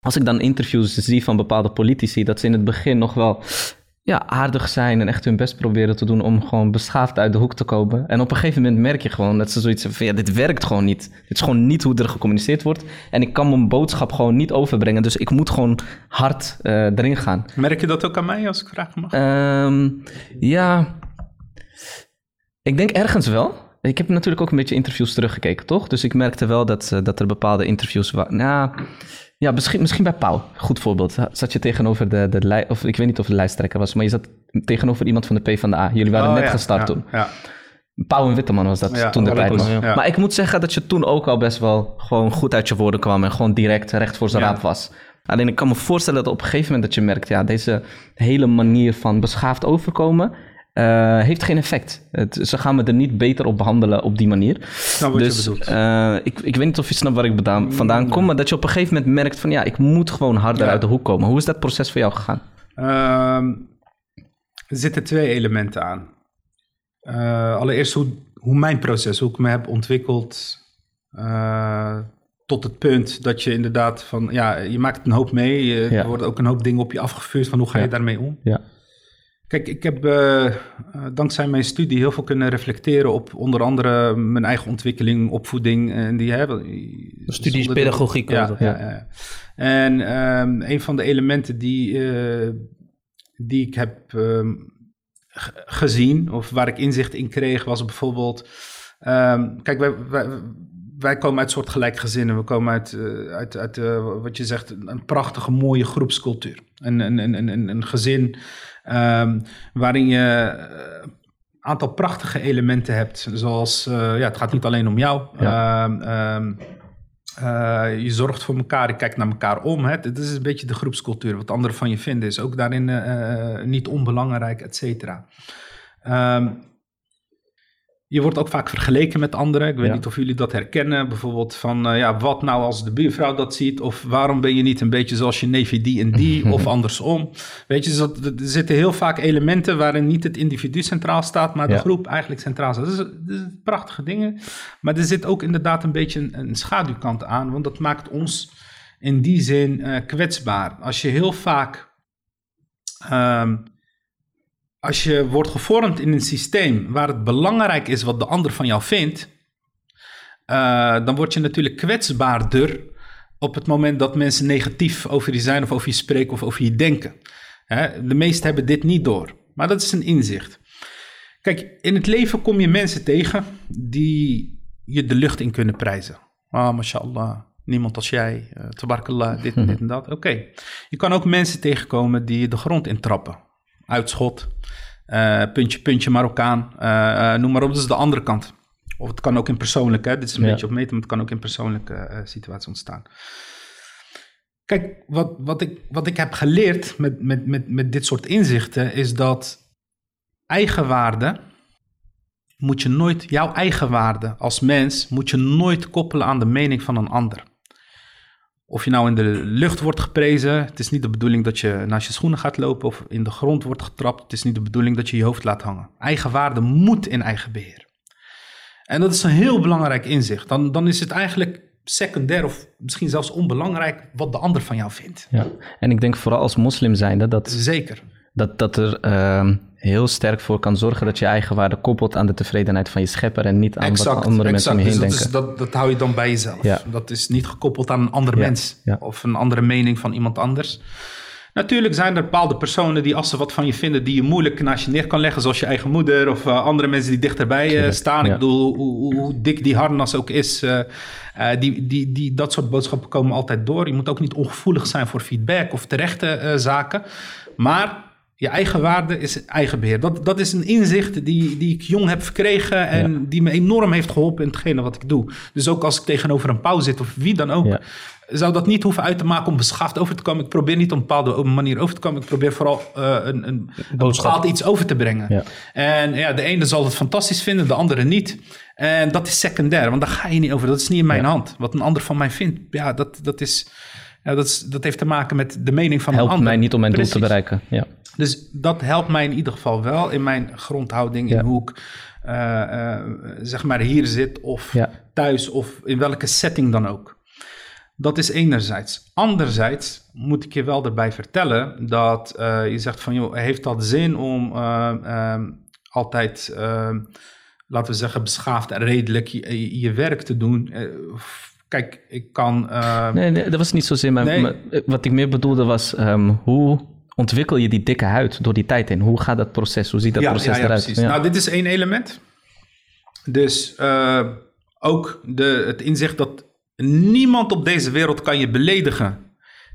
als ik dan interviews zie van bepaalde politici, dat ze in het begin nog wel ja, aardig zijn en echt hun best proberen te doen om gewoon beschaafd uit de hoek te komen. En op een gegeven moment merk je gewoon dat ze zoiets hebben van, ja, dit werkt gewoon niet. Dit is gewoon niet hoe er gecommuniceerd wordt. En ik kan mijn boodschap gewoon niet overbrengen, dus ik moet gewoon hard eh, erin gaan. Merk je dat ook aan mij, als ik vragen mag? Ehm, ja, ik denk ergens wel. Ik heb natuurlijk ook een beetje interviews teruggekeken, toch? Dus ik merkte wel dat, eh, dat er bepaalde interviews waren. Nou, ja, misschien, misschien bij Pauw. Goed voorbeeld. Zat je tegenover de, de lij- of ik weet niet of het de lijsttrekker was, maar je zat tegenover iemand van de PvdA. Jullie waren Oh, net ja, gestart ja, toen. Ja. Pauw en Witteman was dat Ja, toen de tijd. nog. ja. Maar ik moet zeggen dat je toen ook al best wel gewoon goed uit je woorden kwam en gewoon direct recht voor zijn Ja. raap was. Alleen ik kan me voorstellen dat op een gegeven moment dat je merkt, ja, deze hele manier van beschaafd overkomen eh, heeft geen effect. Het, ze gaan me er niet beter op behandelen op die manier. Nou, dus eh, ik, ik weet niet of je snapt waar ik bedaan- vandaan kom, maar dat je op een gegeven moment merkt van ja, ik moet gewoon harder Ja. uit de hoek komen. Hoe is dat proces voor jou gegaan? Ehm, er zitten twee elementen aan. Eh, allereerst hoe, hoe mijn proces, hoe ik me heb ontwikkeld tot het punt dat je inderdaad van, ja, je maakt een hoop mee. Je, Ja. Er worden ook een hoop dingen op je afgevuurd van hoe ga je Ja. daarmee om. Ja. Kijk, ik heb eh, eh, dankzij mijn studie heel veel kunnen reflecteren op onder andere mijn eigen ontwikkeling, opvoeding. En die hebben. Studie is pedagogiek. Ja, dat. ja, ja. En ehm, een van de elementen die, eh, die ik heb ehm, gezien, of waar ik inzicht in kreeg, was bijvoorbeeld. ehm, kijk, wij, wij, wij komen uit soortgelijk gezinnen. We komen uit, uit, uit wat je zegt, een prachtige, mooie groepscultuur. Een, een, een- een, een gezin ehm, waarin je een aantal prachtige elementen hebt. Zoals, eh, ja, het gaat niet alleen om jou. Ehm, ehm, eh, je zorgt voor elkaar, je kijkt naar elkaar om. Hè. Dit is een beetje de groepscultuur. Wat anderen van je vinden is ook daarin eh, eh, niet onbelangrijk, et cetera. Je wordt ook vaak vergeleken met anderen. Ik weet Ja. niet of jullie dat herkennen. Bijvoorbeeld van, eh, ja, wat nou als de buurvrouw dat ziet? Of waarom ben je niet een beetje zoals je neefje die en die? of andersom. Weet je, dus dat, er zitten heel vaak elementen waarin niet het individu centraal staat, maar de groep eigenlijk centraal staat. Dat is, dat is prachtige dingen. Maar er zit ook inderdaad een beetje een, een schaduwkant aan, want dat maakt ons in die zin eh, kwetsbaar. Als je heel vaak ehm, als je wordt gevormd in een systeem waar het belangrijk is wat de ander van jou vindt, eh, dan word je natuurlijk kwetsbaarder op het moment dat mensen negatief over je zijn of over je spreken of over je denken. Hè, de meesten hebben dit niet door, maar dat is een inzicht. Kijk, in het leven kom je mensen tegen die je de lucht in kunnen prijzen. Ah, mashallah, niemand als jij, uh, tabarakallah, dit en dit en dat. Oké. Je kan ook mensen tegenkomen die je de grond intrappen. Uitschot, uh, puntje, puntje, Marokkaan, uh, noem maar op. Dat is de andere kant. Of het kan ook in persoonlijke, dit is een ja. beetje op meten, maar het kan ook in persoonlijke situaties ontstaan. Kijk, wat, wat, ik, wat ik heb geleerd met, met, met, met dit soort inzichten is dat eigenwaarde moet je nooit, jouw eigen waarde als mens moet je nooit koppelen aan de mening van een ander. Of je nou in de lucht wordt geprezen, het is niet de bedoeling dat je naast je schoenen gaat lopen of in de grond wordt getrapt. Het is niet de bedoeling dat je je hoofd laat hangen. Eigenwaarde moet in eigen beheer. En dat is een heel belangrijk inzicht. Dan, dan is het eigenlijk secundair of misschien zelfs onbelangrijk wat de ander van jou vindt. Ja, en ik denk vooral als moslim zijnde dat... Zeker. Dat, dat er uh, heel sterk voor kan zorgen dat je eigen waarde koppelt aan de tevredenheid van je schepper en niet aan wat andere mensen om je heen dus denken. Dat, is, dat, dat hou je dan bij jezelf. Ja. Dat is niet gekoppeld aan een andere ja. mens of een andere mening van iemand anders. Natuurlijk zijn er bepaalde personen die als ze wat van je vinden, die je moeilijk naast je neer kan leggen, zoals je eigen moeder of uh, andere mensen die dichterbij uh, staan. Ik bedoel, hoe, hoe, dik die harnas ook is, uh, die, die, die, dat soort boodschappen komen altijd door. Je moet ook niet ongevoelig zijn voor feedback of terechte zaken. Maar je eigen waarde is eigen beheer. Dat, dat is een inzicht die, die ik jong heb verkregen en ja. die me enorm heeft geholpen in hetgene wat ik doe. Dus ook als ik tegenover een pauw zit of wie dan ook, ja. zou dat niet hoeven uit te maken om beschaafd over te komen. Ik probeer niet op een bepaalde manier over te komen. Ik probeer vooral uh, een, een, een bepaald iets over te brengen. Ja. En ja, de ene zal het fantastisch vinden, de andere niet. En dat is secundair, want daar ga je niet over. Dat is niet in mijn hand. Wat een ander van mij vindt, ja, dat, dat is... Ja, dat, is, dat heeft te maken met de mening van Helpt een ander. mij niet om mijn Precies. doel te bereiken. Ja. Dus dat helpt mij in ieder geval wel in mijn grondhouding, ja. in hoe ik uh, uh, zeg maar hier zit of ja. thuis of in welke setting dan ook. Dat is enerzijds. Anderzijds moet ik je wel erbij vertellen dat uh, je zegt van joh, heeft dat zin om altijd, laten we zeggen, beschaafd en redelijk je, je werk te doen? Kijk, ik kan. Nee, nee, dat was niet zozeer. Maar, nee. maar wat ik meer bedoelde was um, hoe ontwikkel je die dikke huid door die tijd in? Hoe gaat dat proces? Hoe ziet dat ja, proces ja, ja, eruit? Precies. Nou, dit is één element. Dus uh, ook de, het inzicht dat niemand op deze wereld kan je beledigen,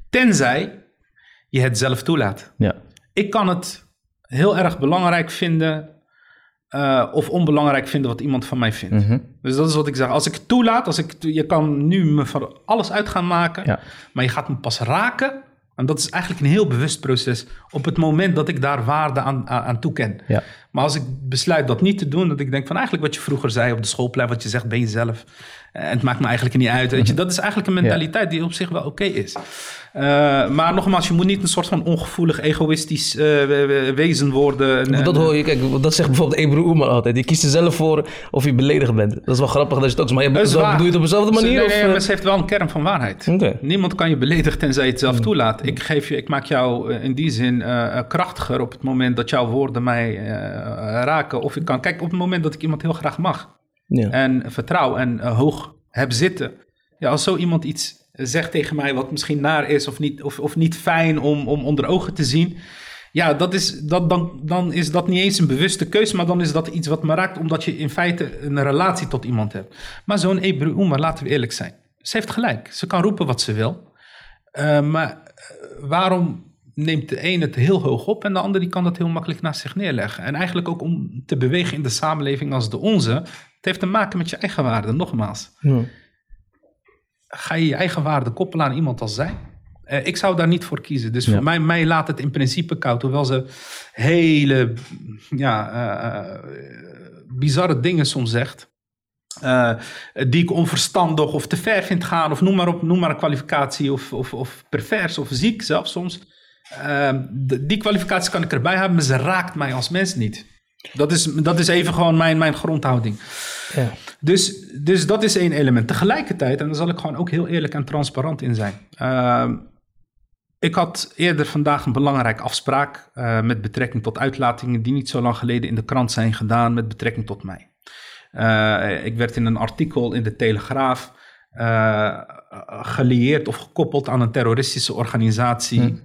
tenzij je het zelf toelaat. Ja. Ik kan het heel erg belangrijk vinden uh, of onbelangrijk vinden wat iemand van mij vindt. Mhm. Dus dat is wat ik zeg. Als ik het toelaat, als ik, je kan nu me van alles uit gaan maken, maar je gaat me pas raken. En dat is eigenlijk een heel bewust proces op het moment dat ik daar waarde aan, aan, toeken. Ja. Maar als ik besluit dat niet te doen, dat ik denk van eigenlijk wat je vroeger zei op de schoolplein, wat je zegt, ben je zelf. En het maakt me eigenlijk niet uit. Weet je? Dat is eigenlijk een mentaliteit die op zich wel oké okay is. Uh, maar nogmaals, je moet niet een soort van ongevoelig, egoïstisch uh, wezen worden. En, dat hoor je, kijk, dat zegt bijvoorbeeld Ebru Oemer altijd. Die kiest er zelf voor of je beledigd bent. Dat is wel grappig dat je het ook. Maar je bedoel je het op dezelfde manier? Nee, nee, of, maar ze heeft wel een kern van waarheid. Okay. Niemand kan je beledigen tenzij je het zelf toelaat. Ik, geef je, ik maak jou in die zin uh, krachtiger op het moment dat jouw woorden mij raken. Of ik kan, kijk, op het moment dat ik iemand heel graag mag ja. en vertrouw en hoog heb zitten. Ja, als zo iemand iets zegt tegen mij wat misschien naar is of niet, of, of niet fijn om, om onder ogen te zien. Ja, dat is, dat, dan, dan is dat niet eens een bewuste keuze, maar dan is dat iets wat me raakt, omdat je in feite een relatie tot iemand hebt. Maar zo'n Ebru Oemar, laten we eerlijk zijn. Ze heeft gelijk. Ze kan roepen wat ze wil. Uh, maar waarom neemt de een het heel hoog op en de ander die kan dat heel makkelijk naast zich neerleggen? En eigenlijk ook om te bewegen in de samenleving als de onze, het heeft te maken met je eigen waarde, nogmaals. Ja ga je je eigen waarde koppelen aan iemand als zij? Uh, ik zou daar niet voor kiezen. Dus ja. voor mij, mij laat het in principe koud. Hoewel ze hele ja, uh, bizarre dingen soms zegt. Uh, die ik onverstandig of te ver vind gaan. Of noem maar op, noem maar een kwalificatie. Of, of, of pervers of ziek zelfs soms. Die kwalificatie kan ik erbij hebben. Maar ze raakt mij als mens niet. Dat is, dat is even gewoon mijn, mijn grondhouding. Ja. Dus, dus dat is één element. Tegelijkertijd, en daar zal ik gewoon ook heel eerlijk en transparant in zijn. Uh, ik had eerder vandaag een belangrijke afspraak uh, met betrekking tot uitlatingen die niet zo lang geleden in de krant zijn gedaan met betrekking tot mij. Uh, ik werd in een artikel in de Telegraaf gelieerd of gekoppeld aan een terroristische organisatie. Hm.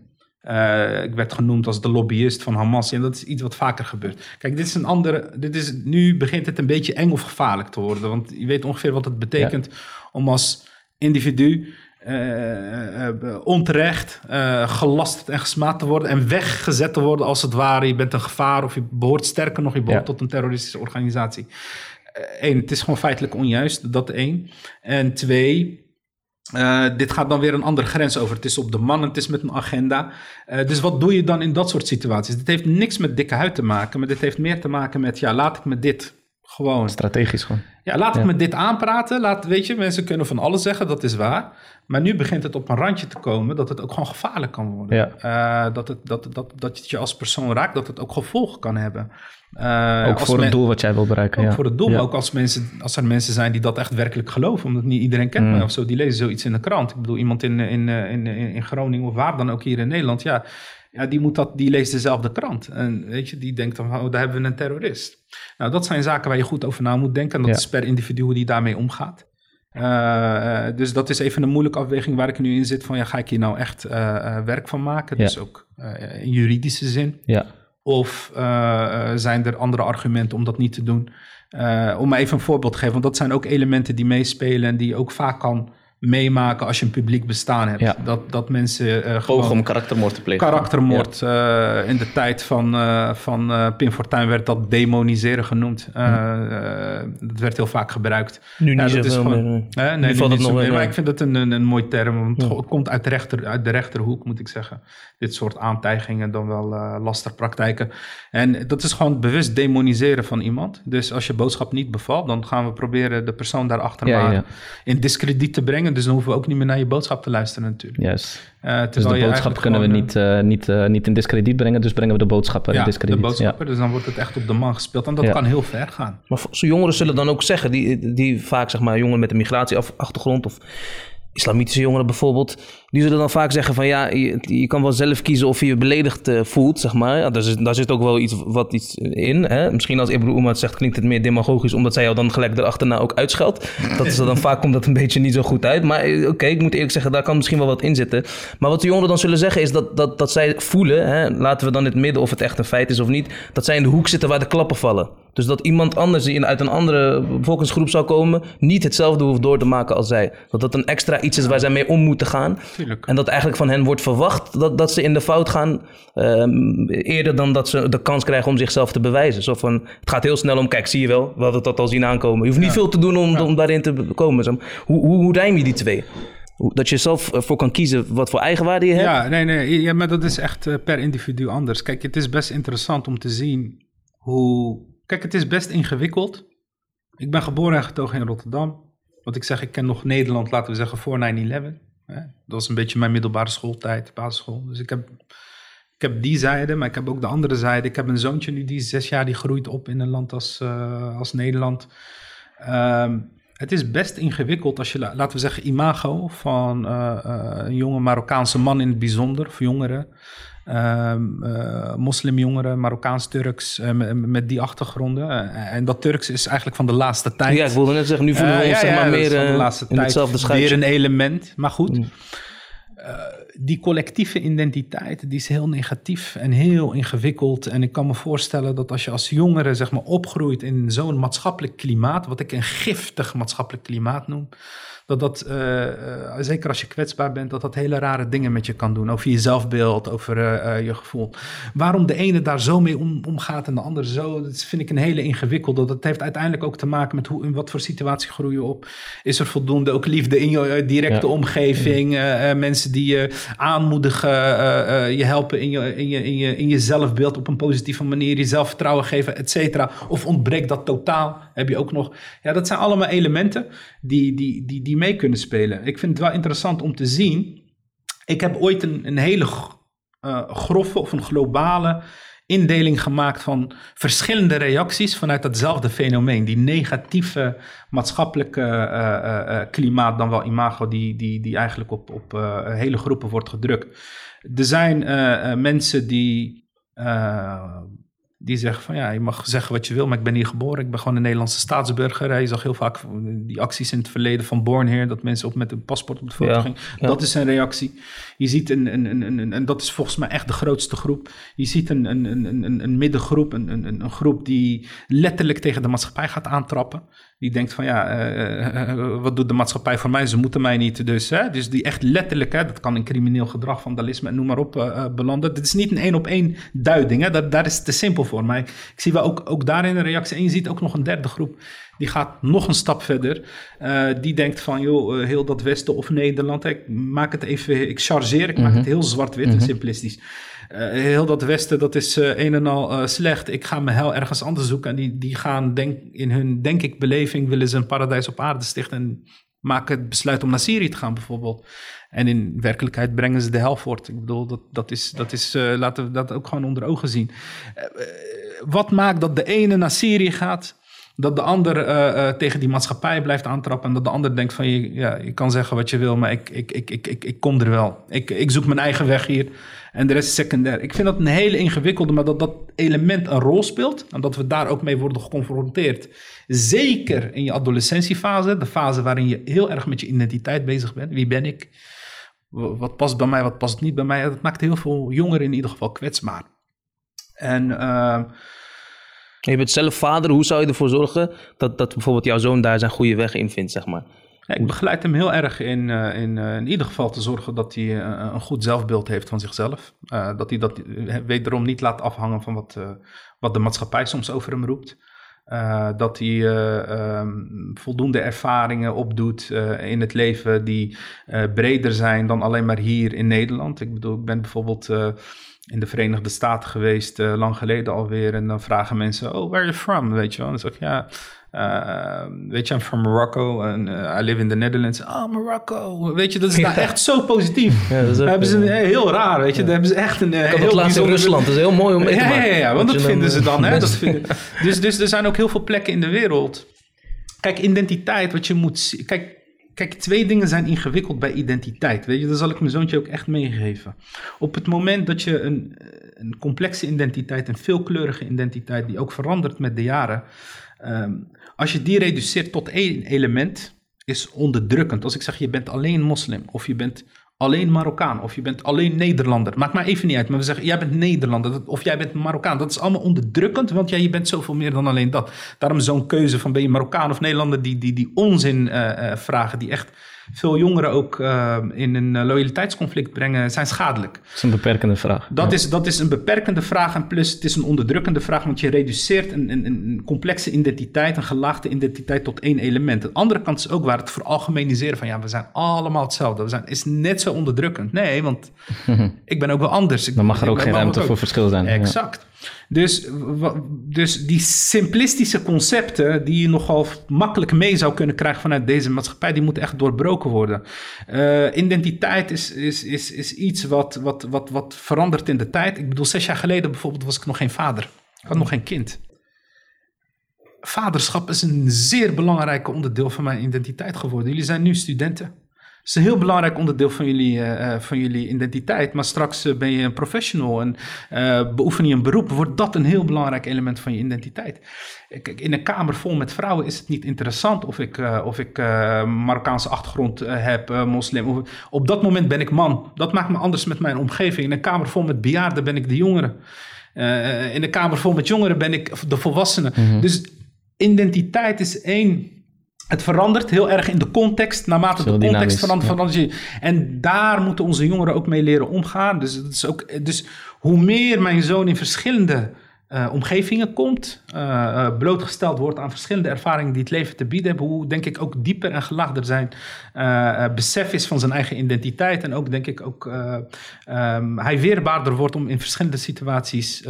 Uh, ik werd genoemd als de lobbyist van Hamas. En dat is iets wat vaker gebeurt. Kijk, dit is een andere. Dit is, nu begint het een beetje eng of gevaarlijk te worden. Want je weet ongeveer wat het betekent ja. om als individu uh, uh, onterecht gelasterd en gesmaad te worden. En weggezet te worden als het ware. Je bent een gevaar of je behoort sterker nog, je behoort ja. tot een terroristische organisatie. Eén, het is gewoon feitelijk onjuist. Dat één. En twee. Uh, dit gaat dan weer een andere grens over. Het is op de man, het is met een agenda. Uh, dus wat doe je dan in dat soort situaties? Dit heeft niks met dikke huid te maken, maar dit heeft meer te maken met, ja, laat ik me dit Gewoon. Strategisch gewoon. Ja, laat ik met dit aanpraten. Laat, weet je, mensen kunnen van alles zeggen, dat is waar. Maar nu begint het op een randje te komen dat het ook gewoon gevaarlijk kan worden. Ja. Uh, dat, het, dat, dat, dat het je als persoon raakt, dat het ook gevolgen kan hebben. Uh, ook voor het doel wat jij wil bereiken. Ook ja. voor het doel, ja. ook als, mensen, als er mensen zijn die dat echt werkelijk geloven. Omdat niet iedereen kent mm. mij of zo, die lezen zoiets in de krant. Ik bedoel, iemand in, in, in, in Groningen of waar dan ook hier in Nederland, ja, ja die, moet dat, die leest dezelfde krant. En weet je, die denkt dan, oh, daar hebben we een terrorist. Nou, dat zijn zaken waar je goed over na moet denken. En dat is per individu hoe die daarmee omgaat. Uh, dus dat is even een moeilijke afweging waar ik nu in zit. Van ja, ga ik hier nou echt uh, werk van maken? Dus ook in juridische zin. Ja. Of zijn er andere argumenten om dat niet te doen? om even een voorbeeld te geven, want dat zijn ook elementen die meespelen en die ook vaak kan meemaken als je een publiek bestaan hebt. Ja. Dat, dat mensen uh, Pogen om karaktermoord te plegen. Karaktermoord. Ja. Uh, in de tijd van, uh, van Pim Fortuyn werd dat demoniseren genoemd. dat werd heel vaak gebruikt. Nu niet ja, dat is gewoon, meer. nee, nu valt niet het zo nog meer. Maar ik vind het een, een, een mooi term. Want het komt uit de, rechter, uit de rechterhoek, moet ik zeggen. Dit soort aantijgingen, dan wel lasterpraktijken. En dat is gewoon bewust demoniseren van iemand. Dus als je boodschap niet bevalt, dan gaan we proberen de persoon daarachter Ja, maar ja. in discrediet te brengen. Dus dan hoeven we ook niet meer naar je boodschap te luisteren natuurlijk. Yes. Uh, Dus de boodschap kunnen we niet, uh, niet, uh, niet in discrediet brengen, dus brengen we de boodschappen ja, in discrediet. de boodschappen, dus dan wordt het echt op de man gespeeld. En dat Ja. kan heel ver gaan. Maar zo jongeren zullen dan ook zeggen, die, die vaak zeg maar jongeren met een migratieachtergrond of islamitische jongeren bijvoorbeeld, die zullen dan vaak zeggen van ja, je, je kan wel zelf kiezen of je je beledigd eh, voelt, zeg maar. Ja, daar, zit, daar zit ook wel iets, wat iets in. Hè? Misschien als Ibn Umar het zegt, klinkt het meer demagogisch, omdat zij jou dan gelijk erachterna ook uitscheldt. Dat is dan vaak komt dat een beetje niet zo goed uit. Maar eh, oké, ik moet eerlijk zeggen, daar kan misschien wel wat in zitten. Maar wat de jongeren dan zullen zeggen is dat, dat, dat zij voelen, hè, laten we dan in het midden of het echt een feit is of niet, dat zij in de hoek zitten waar de klappen vallen. Dus dat iemand anders die in- uit een andere bevolkingsgroep zou komen, niet hetzelfde hoeft door te maken als zij. Dat dat een extra iets is waar zij mee om moeten gaan. Tuurlijk. En dat eigenlijk van hen wordt verwacht dat, dat ze in de fout gaan. ehm, eerder dan dat ze de kans krijgen om zichzelf te bewijzen. Zo van, het gaat heel snel om, kijk, zie je wel, we hadden dat al zien aankomen. Je hoeft niet veel te doen om, om daarin te komen. Maar. Hoe, hoe, hoe rijm je die twee? Dat je zelf ervoor kan kiezen wat voor eigenwaarde je hebt. Ja, nee, nee, ja, maar dat is echt eh, per individu anders. Kijk, het is best interessant om te zien hoe... Kijk, het is best ingewikkeld. Ik ben geboren en getogen in Rotterdam. Wat ik zeg, ik ken nog Nederland, laten we zeggen, voor 9-11. hè. Dat was een beetje mijn middelbare schooltijd, basisschool. Dus ik heb, ik heb die zijde, maar ik heb ook de andere zijde. Ik heb een zoontje nu, die zes jaar, die groeit op in een land als, eh, als Nederland. Ehm, het is best ingewikkeld als je, la- laten we zeggen, imago van eh, eh, een jonge Marokkaanse man in het bijzonder, of jongeren. Ehm, eh, moslimjongeren, Marokkaans-Turks, eh, met, met die achtergronden. Eh, en dat Turks is eigenlijk van de laatste tijd. Ja, ik wilde net zeggen, nu voelen we ons ja, zeg maar meer van de laatste in tijd hetzelfde Weer een element. Maar goed, Mm. Die collectieve identiteit die is heel negatief en heel ingewikkeld. En ik kan me voorstellen dat als je als jongere zeg maar, opgroeit in zo'n maatschappelijk klimaat, wat ik een giftig maatschappelijk klimaat noem. Dat dat, eh, eh, zeker als je kwetsbaar bent, dat dat hele rare dingen met je kan doen. Over je zelfbeeld, over eh, je gevoel. Waarom de ene daar zo mee om, omgaat en de andere zo, dat vind ik een hele ingewikkelde. Dat heeft uiteindelijk ook te maken met hoe, in wat voor situatie groei je op. Is er voldoende ook liefde in je directe Ja. omgeving? eh, mensen die je aanmoedigen, eh, eh, je helpen in je, in, je, in, je, in je zelfbeeld op een positieve manier, je zelfvertrouwen geven, et cetera. Of ontbreekt dat totaal? Heb je ook nog. Ja, dat zijn allemaal elementen die, die, die, die mee kunnen spelen. Ik vind het wel interessant om te zien. Ik heb ooit een, een hele eh, grove of een globale indeling gemaakt van verschillende reacties vanuit datzelfde fenomeen. Die negatieve maatschappelijke eh, eh, eh, klimaat, dan wel imago, die, die, die eigenlijk op, op hele groepen wordt gedrukt. Er zijn mensen die. Eh, die zeggen van ja, je mag zeggen wat je wil, maar ik ben hier geboren. Ik ben gewoon een Nederlandse staatsburger. Je zag heel vaak die acties in het verleden van Born Here, dat mensen op met een paspoort op de foto Ja, gingen. ja. Dat is een reactie. Je ziet een, een, een, een, een- en dat is volgens mij echt de grootste groep. Je ziet een, een, een, een, een middengroep, een, een, een groep die letterlijk tegen de maatschappij gaat aantrappen. Die denkt van ja, eh, eh, eh, wat doet de maatschappij voor mij? Ze moeten mij niet. Dus, hè, dus die echt letterlijk, hè, dat kan in crimineel gedrag, vandalisme en noem maar op eh, belanden. Dit is niet een één op één duiding. Hè, dat, daar is het te simpel voor. Maar ik, ik zie wel ook, ook daarin een reactie. En je ziet ook nog een derde groep die gaat nog een stap verder. die denkt van, joh, heel dat Westen of Nederland, ik maak het even, ik chargeer, ik maak het mhm. heel zwart-wit en mhm. simplistisch. Heel dat Westen, dat is een en al slecht. Ik ga mijn hel ergens anders zoeken. En die, die gaan, denk, in hun, denk ik, beleving, willen ze een paradijs op aarde stichten. En maken het besluit om naar Syrië te gaan, bijvoorbeeld. En in werkelijkheid brengen ze de hel voort. Ik bedoel, dat, dat is, dat is laten we dat ook gewoon onder ogen zien wat maakt dat de ene naar Syrië gaat, dat de ander tegen die maatschappij blijft aantrappen en dat de ander denkt van je, ja, je kan zeggen wat je wil, maar ik, ik, ik, ik, ik, ik kom er wel. Ik, ik zoek mijn eigen weg hier en de rest is secundair. Ik vind dat een hele ingewikkelde, maar dat dat element een rol speelt en dat we daar ook mee worden geconfronteerd. Zeker in je adolescentiefase, de fase waarin je heel erg met je identiteit bezig bent. Wie ben ik? Wat past bij mij, wat past niet bij mij? Dat maakt heel veel jongeren in ieder geval kwetsbaar. En... Uh, je bent zelf vader, hoe zou je ervoor zorgen dat, dat bijvoorbeeld jouw zoon daar zijn goede weg in vindt, zeg maar? Ja, ik begeleid hem heel erg in, uh, in, uh, in ieder geval te zorgen dat hij uh, een goed zelfbeeld heeft van zichzelf. dat hij dat wederom niet laat afhangen van wat, wat de maatschappij soms over hem roept. dat hij um, voldoende ervaringen opdoet in het leven die breder zijn dan alleen maar hier in Nederland. Ik bedoel, ik ben bijvoorbeeld in de Verenigde Staten geweest, lang geleden alweer. En dan vragen mensen, oh, where are you from? Weet je wel. En dan zeg ik, ja, uh, weet je, I'm from Morocco en uh, I live in the Netherlands. Oh, Morocco. Weet je, dat is daar echt zo positief. Ja, dat hebben ze een, heel raar, weet je. Daar hebben ze echt een heel het laatste in Rusland, dat is heel mooi om mee te maken. Ja, ja, ja, want dat vinden ze dan. Hè, dat vinden, dus, dus er zijn ook heel veel plekken in de wereld. Kijk, identiteit, wat je moet... Kijk, Kijk, twee dingen zijn ingewikkeld bij identiteit. Weet je, dat zal ik mijn zoontje ook echt meegeven. Op het moment dat je een, een complexe identiteit, een veelkleurige identiteit, die ook verandert met de jaren, ehm, als je die reduceert tot één element, is onderdrukkend. Als ik zeg je bent alleen moslim of je bent alleen Marokkaan of je bent alleen Nederlander. Maakt maar even niet uit. Maar we zeggen, jij bent Nederlander of jij bent Marokkaan. Dat is allemaal onderdrukkend, want ja, je bent zoveel meer dan alleen dat. Daarom zo'n keuze van ben je Marokkaan of Nederlander, die, die, die onzin uh, vragen, die echt veel jongeren ook uh, in een eh, loyaliteitsconflict brengen, zijn schadelijk. Dat is een beperkende vraag. Dat, is, dat is een beperkende vraag en plus het is een onderdrukkende vraag, want je reduceert een, een, een complexe identiteit, een gelaagde identiteit tot één element. De andere kant is ook waar het veralgemeniseren van ja, we zijn allemaal hetzelfde. We zijn, is net zo onderdrukkend. Nee, want ik ben ook wel anders. Dan mag er ook geen ruimte voor verschil zijn. Exact. Dus, dus die simplistische concepten die je nogal makkelijk mee zou kunnen krijgen vanuit deze maatschappij, die moeten echt doorbroken worden. Uh, identiteit is, is, is, is iets wat, wat, wat, wat verandert in de tijd. Ik bedoel, zes jaar geleden bijvoorbeeld was ik nog geen vader. Ik had nog geen kind. Vaderschap is een zeer belangrijk onderdeel van mijn identiteit geworden. Jullie zijn nu studenten is een heel belangrijk onderdeel van jullie, uh, van jullie identiteit. Maar straks uh, ben je een professional en beoefen je een beroep, wordt dat een heel belangrijk element van je identiteit. Kijk, in een kamer vol met vrouwen is het niet interessant of ik, of ik Marokkaanse achtergrond heb, moslim. Of, op dat moment ben ik man. Dat maakt me anders met mijn omgeving. In een kamer vol met bejaarden ben ik de jongere. in een kamer vol met jongeren ben ik de volwassene. Mhm. Dus identiteit is één het verandert heel erg in de context. Naarmate de context verandert. En daar moeten onze jongeren ook mee leren omgaan. Dus, dat is ook, dus hoe meer mijn zoon in verschillende uh, omgevingen komt, uh, blootgesteld wordt aan verschillende ervaringen die het leven te bieden hebben, hoe denk ik ook dieper en gelaagder zijn besef is van zijn eigen identiteit en ook denk ik ook um, hij weerbaarder wordt om in verschillende situaties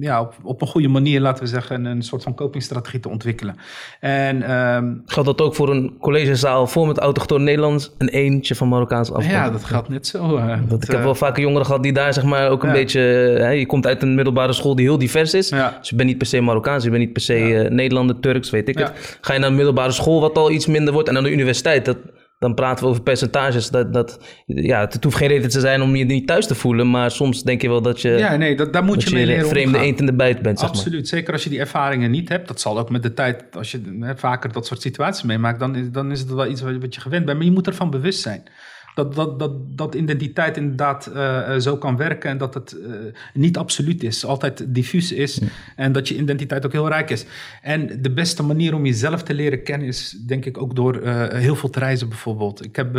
ja, op, op, een goede manier, laten we zeggen, een soort van copingstrategie te ontwikkelen. En, um, geldt dat ook voor een collegezaal vol met autochtoon Nederlands en eentje van Marokkaans afkomst? Ja, dat gaat net zo. dat, ik heb wel vaker jongeren gehad die daar zeg maar ook een beetje, je komt uit een middelbare school die heel divers is. Dus je bent niet per se Marokkaans, je bent niet per se ja. uh, Nederlander, Turks, weet ik het. Ga je naar een middelbare school, wat al iets minder wordt, en dan de universiteit, dat, dan praten we over percentages. Dat, dat, ja, het hoeft geen reden te zijn om je niet thuis te voelen, maar soms denk je wel dat je, ja, nee, dat, daar moet je, mee leren vreemde eend in de bijt bent. Absoluut, zeker als je die ervaringen niet hebt. Dat zal ook met de tijd, als je hè, vaker dat soort situaties meemaakt, dan dan is het wel iets wat je gewend bent. Maar je moet ervan bewust zijn dat, dat, dat, dat identiteit inderdaad uh, zo kan werken en dat het uh, niet absoluut is, altijd diffuus is en dat je identiteit ook heel rijk is. En de beste manier om jezelf te leren kennen is denk ik ook door uh, heel veel te reizen bijvoorbeeld. Ik heb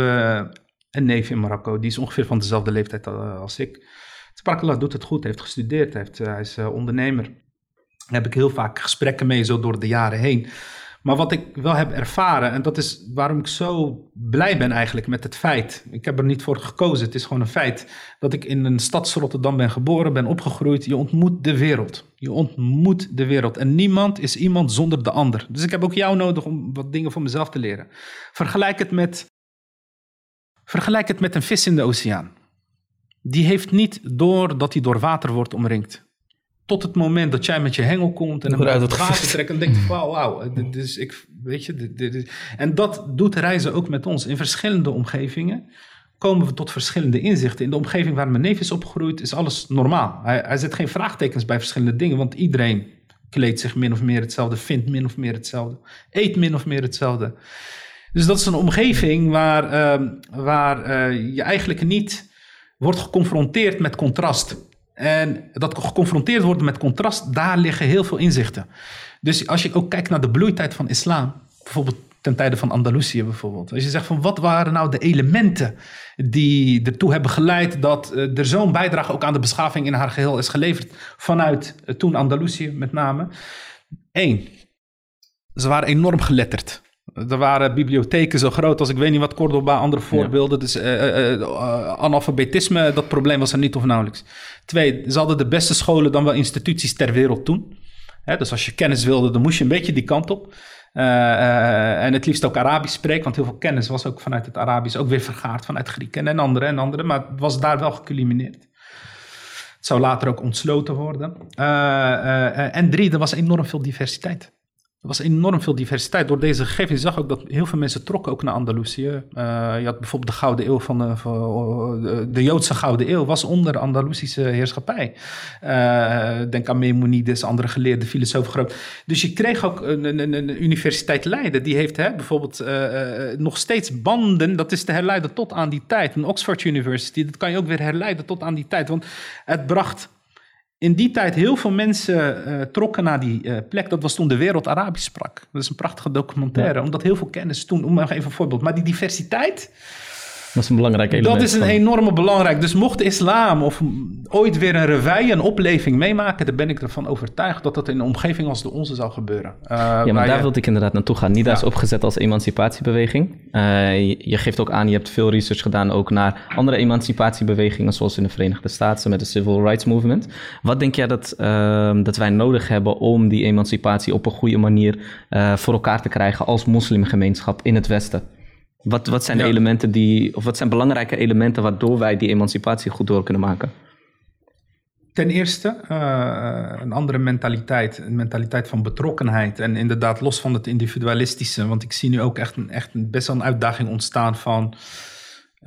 een neef in Marokko, die is ongeveer van dezelfde leeftijd als ik. Sprakallah doet het goed, heeft gestudeerd, heeft, hij is ondernemer. Daar heb ik heel vaak gesprekken mee zo door de jaren heen. Maar wat ik wel heb ervaren, en dat is waarom ik zo blij ben eigenlijk met het feit. Ik heb er niet voor gekozen, het is gewoon een feit. Dat ik in een stad Rotterdam ben geboren, ben opgegroeid. Je ontmoet de wereld. Je ontmoet de wereld. En niemand is iemand zonder de ander. Dus ik heb ook jou nodig om wat dingen voor mezelf te leren. Vergelijk het met, vergelijk het met een vis in de oceaan. Die heeft niet door dat hij door water wordt omringd tot het moment dat jij met je hengel komt en hem uit het water trekt en denkt, wauw, wauw. Dus ik, weet je, dit, dit, en dat doet reizen ook met ons. In verschillende omgevingen komen we tot verschillende inzichten. In de omgeving waar mijn neef is opgegroeid is alles normaal. Hij, hij zet geen vraagtekens bij verschillende dingen, want iedereen kleedt zich min of meer hetzelfde, vindt min of meer hetzelfde, eet min of meer hetzelfde. Dus dat is een omgeving waar, uh, waar uh, je eigenlijk niet wordt geconfronteerd met contrast. En dat geconfronteerd worden met contrast, daar liggen heel veel inzichten. Dus als je ook kijkt naar de bloeitijd van islam, bijvoorbeeld ten tijde van Andalusië bijvoorbeeld. Als je zegt van wat waren nou de elementen die ertoe hebben geleid dat eh, er zo'n bijdrage ook aan de beschaving in haar geheel is geleverd vanuit uh, toen Andalusië met name. Eén, ze waren enorm geletterd. Er waren bibliotheken zo groot als ik weet niet wat Cordoba, andere voorbeelden. Dus uh, analfabetisme, dat probleem was er niet of nauwelijks. Twee, ze hadden de beste scholen dan wel instituties ter wereld toen. Hè, dus als je kennis wilde, dan moest je een beetje die kant op. en het liefst ook Arabisch spreken, want heel veel kennis was ook vanuit het Arabisch ook weer vergaard vanuit Grieken en andere en andere. Maar het was daar wel geculmineerd. Het zou later ook ontsloten worden. en drie, er was enorm veel diversiteit. Er was enorm veel diversiteit. Door deze gegevens zag ook dat heel veel mensen trokken ook naar Andalusië. Uh, je had bijvoorbeeld de Gouden Eeuw van de, van, de Joodse Gouden Eeuw was onder de Andalusische heerschappij. Denk aan Maimonides, andere geleerde filosofen. Dus je kreeg ook een, een, een universiteit Leiden. Die heeft hè, bijvoorbeeld nog steeds banden. Dat is te herleiden tot aan die tijd. Een Oxford University, dat kan je ook weer herleiden tot aan die tijd. Want het bracht in die tijd heel veel mensen uh, trokken naar die uh, plek. Dat was toen de wereld Arabisch sprak. Dat is een prachtige documentaire. Omdat heel veel kennis toen, om nog even een voorbeeld. Maar die diversiteit dat is een belangrijk element. Dat is een enorme belangrijk. Dus mocht islam of ooit weer een reveille, een opleving meemaken, dan ben ik ervan overtuigd dat dat in een omgeving als de onze zou gebeuren. Uh, ja, maar daar wilde ik inderdaad naartoe gaan. NIDA is opgezet als emancipatiebeweging. Uh, je, geeft ook aan, je hebt veel research gedaan ook naar andere emancipatiebewegingen, zoals in de Verenigde Staten met de Civil Rights Movement. Wat denk jij dat, uh, dat wij nodig hebben om die emancipatie op een goede manier uh, voor elkaar te krijgen als moslimgemeenschap in het Westen? Wat, wat zijn de elementen die, of wat zijn belangrijke elementen waardoor wij die emancipatie goed door kunnen maken? Ten eerste uh, een andere mentaliteit, een mentaliteit van betrokkenheid. En inderdaad, los van het individualistische. Want ik zie nu ook echt, een, echt best wel een uitdaging ontstaan van,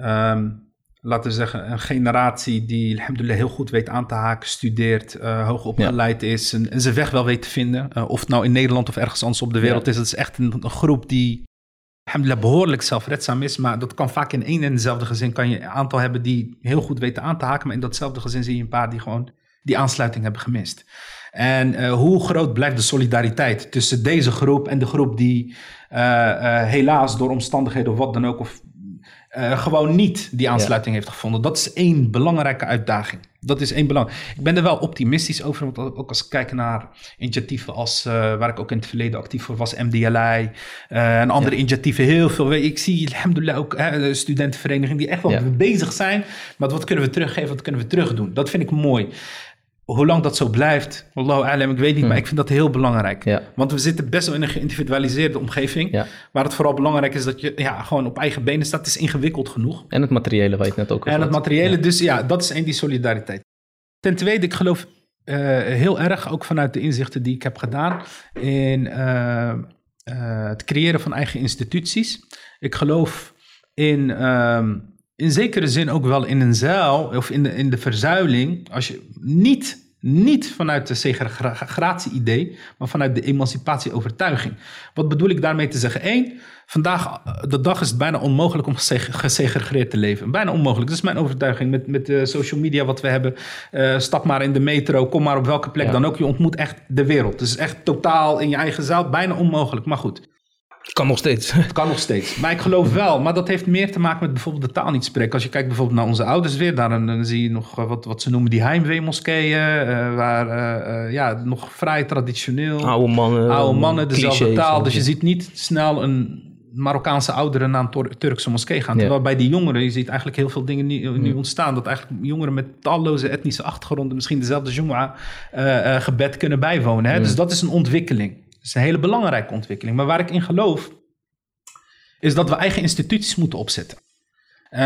um, laten we zeggen, een generatie die alhamdulillah heel goed weet aan te haken, studeert, uh, hoog opgeleid is en, en, zijn weg wel weet te vinden. Uh, of het nou in Nederland of ergens anders op de wereld is. Het is echt een, een groep die alhamdulillah behoorlijk zelfredzaam is. Maar dat kan vaak in één en dezelfde gezin. Kan je een aantal hebben die heel goed weten aan te haken. Maar in datzelfde gezin zie je een paar die gewoon die aansluiting hebben gemist. En uh, hoe groot blijft de solidariteit tussen deze groep en de groep die uh, uh, helaas door omstandigheden of wat dan ook, of gewoon niet die aansluiting heeft gevonden. Dat is één belangrijke uitdaging. Dat is één belang. Ik ben er wel optimistisch over, want ook als ik kijk naar initiatieven als, uh, waar ik ook in het verleden actief voor was, MDLI uh, en andere ja. initiatieven, heel veel. Ik zie, alhamdulillah, ook uh, studentenverenigingen die echt wel ja. bezig zijn met wat kunnen we teruggeven, wat kunnen we terugdoen. Dat vind ik mooi. Hoe lang dat zo blijft, Wallahu alam, ik weet niet, hmm. maar ik vind dat heel belangrijk. Ja. Want we zitten best wel in een geïndividualiseerde omgeving. Ja. Waar het vooral belangrijk is dat je ja, gewoon op eigen benen staat. Het is ingewikkeld genoeg. En het materiële, waar je het net ook over En het materiële, ja. dus ja, dat is één, die solidariteit. Ten tweede, ik geloof uh, heel erg, ook vanuit de inzichten die ik heb gedaan, in uh, uh, het creëren van eigen instituties. Ik geloof in ehm, in zekere zin ook wel in een zuil of in de, in de verzuiling, als je niet, niet vanuit de segregatie-idee, maar vanuit de emancipatie-overtuiging. Wat bedoel ik daarmee te zeggen? Eén, vandaag de dag is het bijna onmogelijk om gesegregeerd te leven. Bijna onmogelijk. Dat is mijn overtuiging met, met de social media wat we hebben. Uh, stap maar in de metro, kom maar op welke plek ja. dan ook. Je ontmoet echt de wereld. Dus echt totaal in je eigen zaal, bijna onmogelijk. Maar goed. Kan nog steeds. Kan nog steeds. Maar ik geloof wel. Maar dat heeft meer te maken met bijvoorbeeld de taal niet spreken. Als je kijkt bijvoorbeeld naar onze ouders weer. Dan, dan zie je nog wat, wat ze noemen die heimwee-moskeeën. Uh, waar uh, ja, nog vrij traditioneel. Oude mannen. Oude mannen, dezelfde taal. Dus je ziet niet snel een Marokkaanse ouderen naar een Turkse moskee gaan. Terwijl bij die jongeren, je ziet eigenlijk heel veel dingen nu, nu ontstaan. Dat eigenlijk jongeren met talloze etnische achtergronden misschien dezelfde Jumu'ah uh, gebed kunnen bijwonen. Hè? Dus dat is een ontwikkeling. Is een hele belangrijke ontwikkeling. Maar waar ik in geloof, is dat we eigen instituties moeten opzetten. Uh,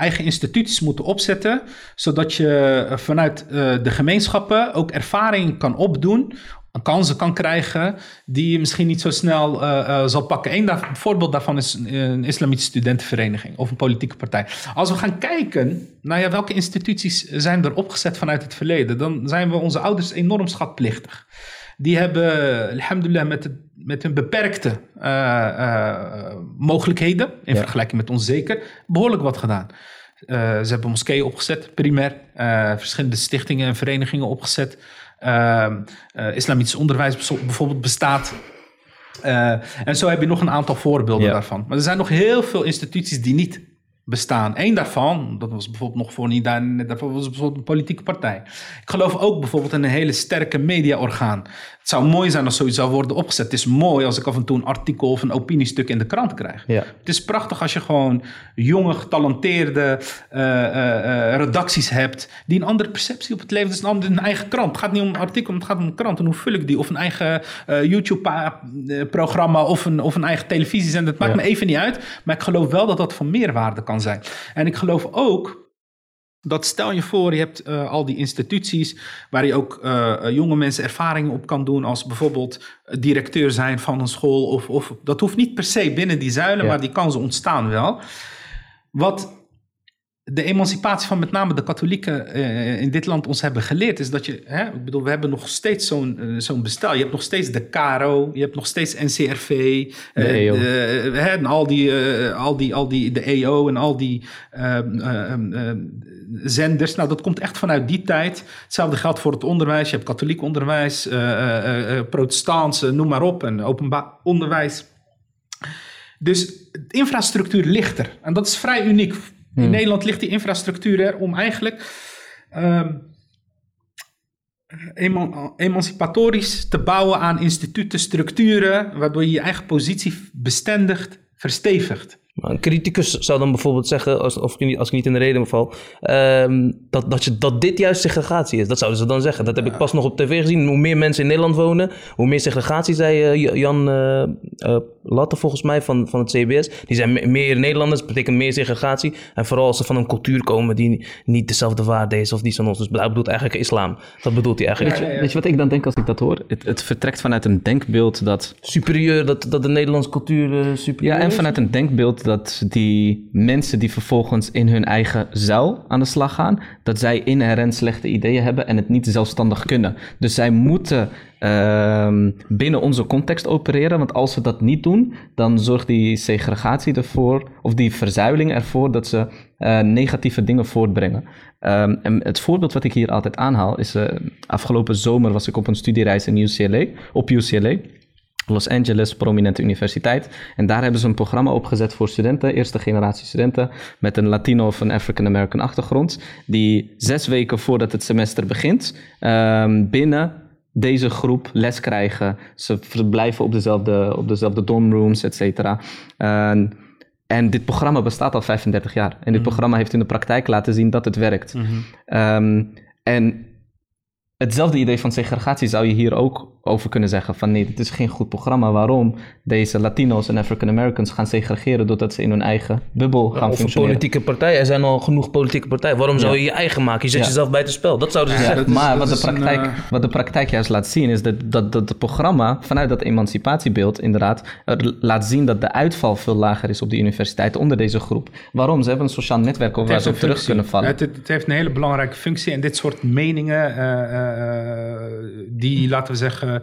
eigen instituties moeten opzetten, zodat je vanuit uh, de gemeenschappen ook ervaring kan opdoen kansen kan krijgen die je misschien niet zo snel zal pakken. Eén voorbeeld daarvan is een islamitische studentenvereniging of een politieke partij. Als we gaan kijken naar ja, welke instituties zijn er opgezet vanuit het verleden, dan zijn we onze ouders enorm schatplichtig. Die hebben, alhamdulillah, met, met hun beperkte uh, mogelijkheden, in vergelijking met ons zeker, behoorlijk wat gedaan. ze hebben moskeeën opgezet, primair, verschillende stichtingen en verenigingen opgezet. Uh, islamitisch onderwijs bijvoorbeeld bestaat. En zo heb je nog een aantal voorbeelden daarvan. Maar er zijn nog heel veel instituties die niet bestaan. Eén daarvan, dat was bijvoorbeeld nog voor niet daar, daarvoor was bijvoorbeeld een politieke partij. Ik geloof ook bijvoorbeeld in een hele sterke mediaorgaan. Het zou mooi zijn als zoiets zou worden opgezet. Het is mooi als ik af en toe een artikel of een opiniestuk in de krant krijg. Ja. Het is prachtig als je gewoon jonge, getalenteerde uh, uh, redacties hebt die een andere perceptie op het leven. Het is een, andere, een eigen krant. Het gaat niet om een artikel, het gaat om een krant. En hoe vul ik die? Of een eigen YouTube-programma of een, of een eigen televisiezender. Het maakt me even niet uit. Maar ik geloof wel dat dat van meerwaarde kan zijn. En ik geloof ook dat stel je voor, je hebt uh, al die instituties waar je ook uh, jonge mensen ervaringen op kan doen, als bijvoorbeeld directeur zijn van een school. Of, of dat hoeft niet per se binnen die zuilen, maar die kansen ontstaan wel. Wat de emancipatie van met name de katholieken uh, in dit land ons hebben geleerd, is dat je, hè, ik bedoel, we hebben nog steeds zo'n uh, zo'n bestel. Je hebt nog steeds de CARO, je hebt nog steeds NCRV, de EO. hè, en al die, al die, al die, de EO en al die ehm, ehm, zenders. Nou, dat komt echt vanuit die tijd. Hetzelfde geldt voor het onderwijs. Je hebt katholiek onderwijs, protestants, noem maar op, en openbaar onderwijs. Dus de infrastructuur ligt er. En dat is vrij uniek in hmm. Nederland ligt die infrastructuur er om eigenlijk um, emancipatorisch te bouwen aan instituten, structuren, waardoor je je eigen positie bestendigt, verstevigt. Een criticus zou dan bijvoorbeeld zeggen, als, of, als ik niet in de reden val, um, dat, dat, je, dat dit juist segregatie is. Dat zouden ze dan zeggen. Dat heb ik pas nog op tv gezien. Hoe meer mensen in Nederland wonen, hoe meer segregatie, zei uh, Jan uh, uh, Latte volgens mij van, van het CBS. Die zijn meer Nederlanders, betekent meer segregatie. En vooral als ze van een cultuur komen die niet dezelfde waarde is of die van ons. Dus hij bedoelt eigenlijk islam. Dat bedoelt hij eigenlijk. Weet je, weet je wat ik dan denk als ik dat hoor? Het, het vertrekt vanuit een denkbeeld dat... Superieur, dat, dat de Nederlandse cultuur superieur Ja, en vanuit een denkbeeld dat die mensen die vervolgens in hun eigen zuil aan de slag gaan, dat zij inherent slechte ideeën hebben en het niet zelfstandig kunnen. Dus zij moeten uh, binnen onze context opereren, want als ze dat niet doen, dan zorgt die segregatie ervoor, of die verzuiling ervoor, dat ze uh, negatieve dingen voortbrengen. Um, en het voorbeeld wat ik hier altijd aanhaal is, uh, afgelopen zomer was ik op een studiereis in UCLA, op UCLA. Los Angeles, prominente universiteit. En daar hebben ze een programma opgezet voor studenten, eerste generatie studenten, met een Latino of een African American achtergrond, die zes weken voordat het semester begint, um, binnen deze groep les krijgen. Ze verblijven op dezelfde, op dezelfde dormrooms, et cetera. En, en dit programma bestaat al 35 jaar. En dit mhm. programma heeft in de praktijk laten zien dat het werkt. Mm -hmm. en hetzelfde idee van segregatie zou je hier ook over kunnen zeggen. Van nee, dit is geen goed programma. Waarom deze Latino's en African Americans gaan segregeren doordat ze in hun eigen bubbel gaan of functioneren. politieke partijen. Er zijn al genoeg politieke partijen. Waarom zou je je eigen maken? Je zet jezelf bij het spel. Dat zouden ze zeggen. maar wat de, praktijk, uh... wat de praktijk juist laat zien is dat, dat, dat het programma vanuit dat emancipatiebeeld inderdaad laat zien dat de uitval veel lager is op de universiteit onder deze groep. Waarom? Ze hebben een sociaal netwerk over waar ze op terug kunnen vallen. Het, het, heeft een hele belangrijke functie en dit soort meningen uh, uh, die, laten we zeggen,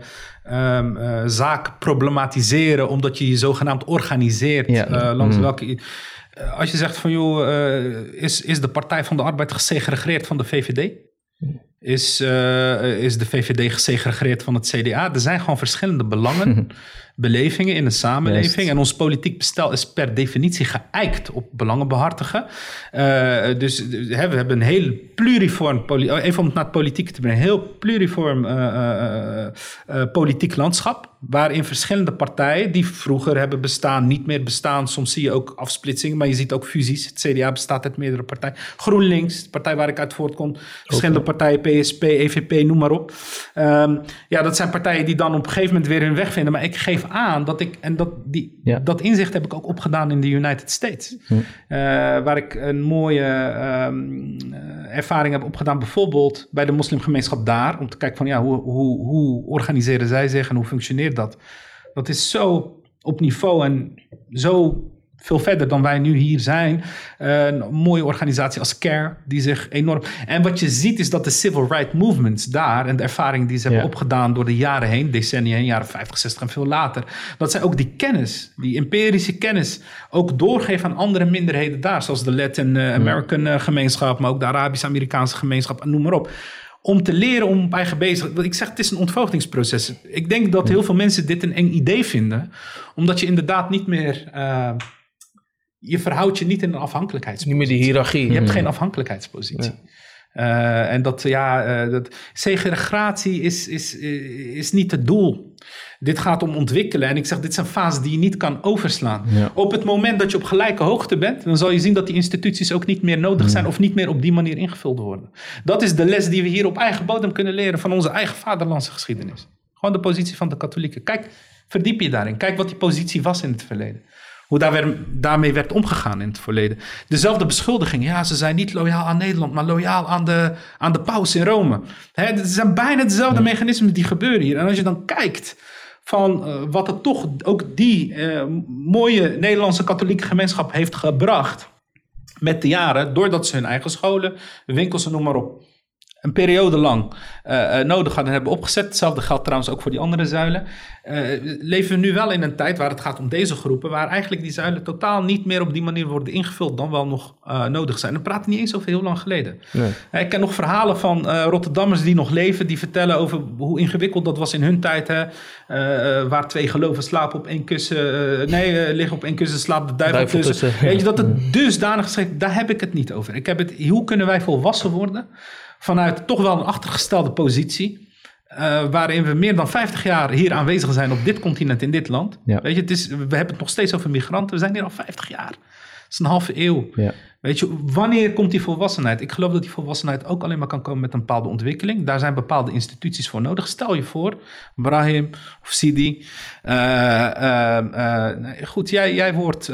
um, uh, zaak problematiseren omdat je je zogenaamd organiseert ja. langs mm. welke... als je zegt van joh, is, is de Partij van de Arbeid gesegregeerd van de VVD? Is, is de VVD gesegregeerd van het CDA? Er zijn gewoon verschillende belangen belevingen in een samenleving. En ons politiek bestel is per definitie geëikt op belangenbehartigen. Uh, dus we hebben een heel pluriform, oh, even om het naar het politiek te brengen, heel pluriform uh, politiek landschap. Waarin verschillende partijen die vroeger hebben bestaan, niet meer bestaan. Soms zie je ook afsplitsingen, maar je ziet ook fusies. Het CDA bestaat uit meerdere partijen. GroenLinks, de partij waar ik uit voortkom. Verschillende partijen, PSP, EVP, noem maar op. Um, ja, dat zijn partijen die dan op een gegeven moment weer hun weg vinden. Maar ik geef aan dat ik, en dat, die, dat inzicht heb ik ook opgedaan in de United States. Hm. Uh, waar ik een mooie um, ervaring heb opgedaan, bijvoorbeeld bij de moslimgemeenschap daar. Om te kijken van ja, hoe, hoe, hoe organiseren zij zich en hoe functioneert dat? Dat is zo op niveau en zo veel verder dan wij nu hier zijn. een mooie organisatie als CARE, die zich enorm... En wat je ziet is dat de civil rights movements daar... en de ervaring die ze hebben opgedaan door de jaren heen... decennia heen, jaren 50, 60 en veel later... dat zij ook die kennis, die empirische kennis... ook doorgeven aan andere minderheden daar... zoals de Latin uh, American uh, gemeenschap... maar ook de Arabisch-Amerikaanse gemeenschap, noem maar op om te leren om op eigen bezig. Ik zeg, het is een ontvoogdingsproces. Ik denk dat heel veel mensen dit een eng idee vinden, omdat je inderdaad niet meer. Uh, je verhoudt je niet in een afhankelijkheidspositie. Niet meer die hiërarchie. Je hebt geen afhankelijkheidspositie. Uh, en dat, ja, uh, dat, segregatie is, is, is niet het doel. Dit gaat om ontwikkelen. En ik zeg, dit is een fase die je niet kan overslaan. Op het moment dat je op gelijke hoogte bent, dan zal je zien dat die instituties ook niet meer nodig zijn of niet meer op die manier ingevuld worden. Dat is de les die we hier op eigen bodem kunnen leren van onze eigen vaderlandse geschiedenis. Gewoon de positie van de katholieken. Kijk, verdiep je daarin. Kijk wat die positie was in het verleden. Hoe daar weer, daarmee werd omgegaan in het verleden. Dezelfde beschuldiging. Ja, ze zijn niet loyaal aan Nederland, maar loyaal aan de, aan de paus in Rome. Het zijn bijna dezelfde mechanismen die gebeuren hier. En als je dan kijkt van uh, wat het toch ook die uh, mooie Nederlandse katholieke gemeenschap heeft gebracht met de jaren, doordat ze hun eigen scholen, winkels en noem maar op, een periode lang uh, nodig hadden hebben opgezet. Hetzelfde geldt trouwens ook voor die andere zuilen. Uh, leven we nu wel in een tijd waar het gaat om deze groepen, waar eigenlijk die zuilen totaal niet meer op die manier worden ingevuld, dan wel nog uh, nodig zijn. En we praten niet eens over heel lang geleden. Nee. Ik ken nog verhalen van Rotterdammers die nog leven, die vertellen over hoe ingewikkeld dat was in hun tijd. Hè? waar twee geloven slapen op één kussen, nee, liggen op één kussen, slaapt de duivel, duivel tussen. tussen. Weet je, dat het dusdanig geschreven, daar heb ik het niet over. Ik heb het, hoe kunnen wij volwassen worden? Vanuit toch wel een achtergestelde positie. Uh, waarin we meer dan 50 jaar hier aanwezig zijn op dit continent, in dit land. Weet je, het is, we hebben het nog steeds over migranten. We zijn hier al 50 jaar. Dat is een halve eeuw. Ja. Weet je, wanneer komt die volwassenheid? Ik geloof dat die volwassenheid ook alleen maar kan komen met een bepaalde ontwikkeling. Daar zijn bepaalde instituties voor nodig. Stel je voor, Brahim of Sidi. Uh, uh, goed, jij, jij wordt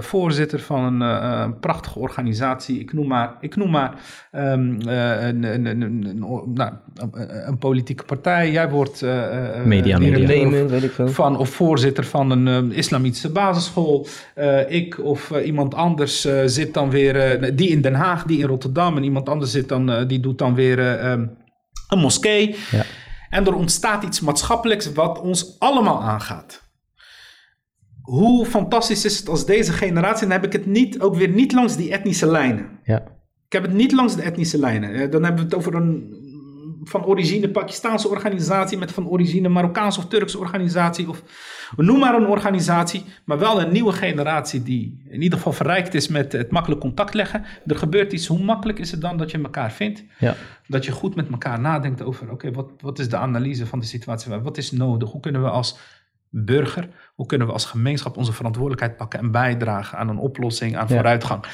voorzitter van een prachtige organisatie. Ik noem maar, ik noem maar um, een, een, een, nou, een, politieke partij. Jij wordt media, media. weet ik veel. Van, of voorzitter van een islamitische basisschool. ik of iemand anders zit dan weer eh, die in Den Haag, die in Rotterdam. En iemand anders zit dan, uh, die doet dan weer uh, een moskee. Ja. En er ontstaat iets maatschappelijks wat ons allemaal aangaat. Hoe fantastisch is het als deze generatie, dan heb ik het niet, ook weer niet langs die etnische lijnen. Ja. Ik heb het niet langs de etnische lijnen. Dan hebben we het over een van origine Pakistaanse organisatie met van origine Marokkaanse of Turkse organisatie of noem maar een organisatie, maar wel een nieuwe generatie die in ieder geval verrijkt is met het makkelijk contact leggen. Er gebeurt iets, hoe makkelijk is het dan dat je elkaar vindt? Ja. Dat je goed met elkaar nadenkt over, oké, wat, wat is de analyse van de situatie? Wat is nodig? Hoe kunnen we als burger, hoe kunnen we als gemeenschap onze verantwoordelijkheid pakken en bijdragen aan een oplossing, aan vooruitgang?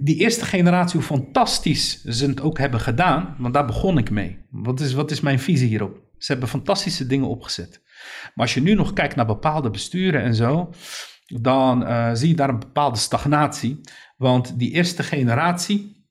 Die eerste generatie, hoe fantastisch ze het ook hebben gedaan, want daar begon ik mee. Wat is, wat is mijn visie hierop? Ze hebben fantastische dingen opgezet. Maar als je nu nog kijkt naar bepaalde besturen en zo, dan uh, zie je daar een bepaalde stagnatie. Want die eerste generatie,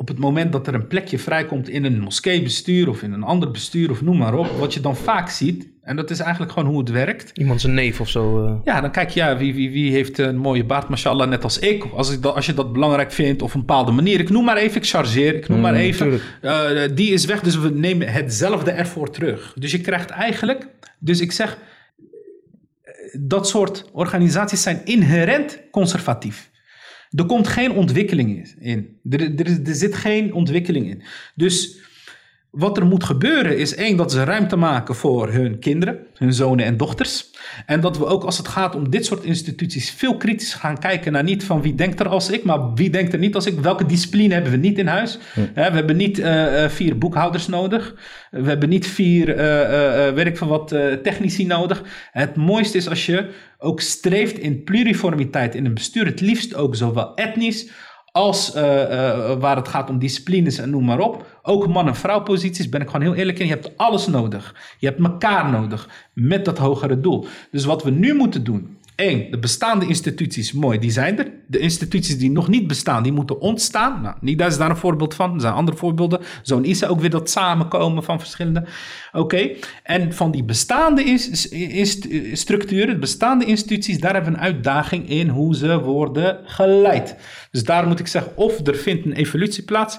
op het moment dat er een plekje vrijkomt in een moskeebestuur of in een ander bestuur of noem maar op, wat je dan vaak ziet, en dat is eigenlijk gewoon hoe het werkt. Iemand zijn neef of zo. Uh... Ja, dan kijk je, ja, wie, wie, wie heeft een mooie baard, mashallah, net als ik. Als, ik dat, als je dat belangrijk vindt of een bepaalde manier. Ik noem maar even, ik chargeer, ik noem maar mm, even. Uh, die is weg, dus we nemen hetzelfde ervoor terug. Dus je krijgt eigenlijk, dus ik zeg, dat soort organisaties zijn inherent conservatief. Er komt geen ontwikkeling in. Er, er, er zit geen ontwikkeling in. Dus wat er moet gebeuren is één, dat ze ruimte maken voor hun kinderen, hun zonen en dochters. En dat we ook als het gaat om dit soort instituties veel kritisch gaan kijken naar niet van wie denkt er als ik, maar wie denkt er niet als ik. Welke discipline hebben we niet in huis? we hebben niet uh, vier boekhouders nodig. We hebben niet vier, uh, werk van wat, technici nodig. Het mooiste is als je ook streeft in pluriformiteit in een bestuur. Het liefst ook zowel etnisch als waar het gaat om disciplines en noem maar op. Ook man- en vrouwposities, ben ik gewoon heel eerlijk in. Je hebt alles nodig. Je hebt elkaar nodig met dat hogere doel. Dus wat we nu moeten doen. Eén, de bestaande instituties, mooi, die zijn er. De instituties die nog niet bestaan, die moeten ontstaan. Nou, NIDA is daar een voorbeeld van. Er zijn andere voorbeelden. Zo'n ISA ook weer dat samenkomen van verschillende. Oké, en van die bestaande structuren, bestaande instituties, daar hebben we een uitdaging in hoe ze worden geleid. Dus daar moet ik zeggen, of er vindt een evolutie plaats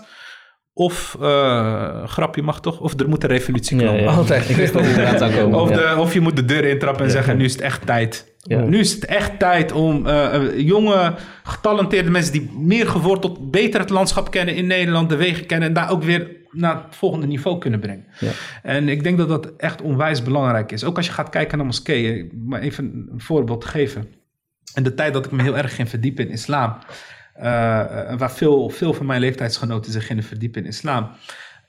of, uh, grapje mag toch, of er moet een revolutie komen. Altijd, ik wist dat het zou komen. Of, de, of je moet de deur intrappen en zeggen, nu is het echt tijd. Nu is het echt tijd om uh, jonge, getalenteerde mensen die meer geworteld, beter het landschap kennen in Nederland, de wegen kennen en daar ook weer naar het volgende niveau kunnen brengen. Ja. En ik denk dat dat echt onwijs belangrijk is. Ook als je gaat kijken naar moskeeën, maar even een voorbeeld te geven. In de tijd dat ik me heel erg ging verdiepen in islam, uh, waar veel, veel van mijn leeftijdsgenoten zich in verdiepen in islam.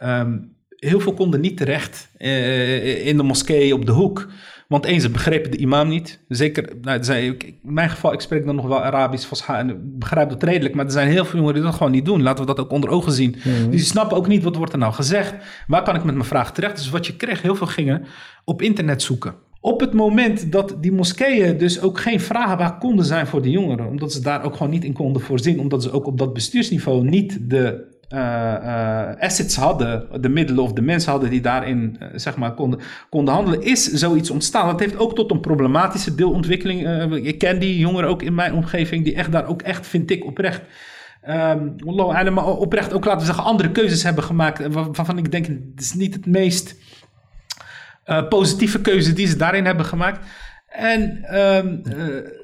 Um, heel veel konden niet terecht uh, in de moskee op de hoek. Want eens, ze begrepen de imam niet. Zeker, nou, zijn, in mijn geval, ik spreek dan nog wel Arabisch, en ik begrijp dat redelijk. Maar er zijn heel veel jongeren die dat gewoon niet doen. Laten we dat ook onder ogen zien. Mm Dus die snappen ook niet, wat wordt er nou gezegd? Waar kan ik met mijn vraag terecht? Dus wat je kreeg, heel veel gingen op internet zoeken. Op het moment dat die moskeeën dus ook geen vragenbaar konden zijn voor de jongeren, omdat ze daar ook gewoon niet in konden voorzien, omdat ze ook op dat bestuursniveau niet de uh, uh, assets hadden, de middelen of de mensen hadden die daarin uh, zeg maar konden, konden handelen, is zoiets ontstaan. Dat heeft ook tot een problematische deelontwikkeling. ik ken die jongeren ook in mijn omgeving, die echt daar ook echt, vind ik, oprecht. Um, oprecht ook laten we zeggen, andere keuzes hebben gemaakt. Waarvan ik denk, het is niet het meest uh, positieve keuze die ze daarin hebben gemaakt. En um, uh,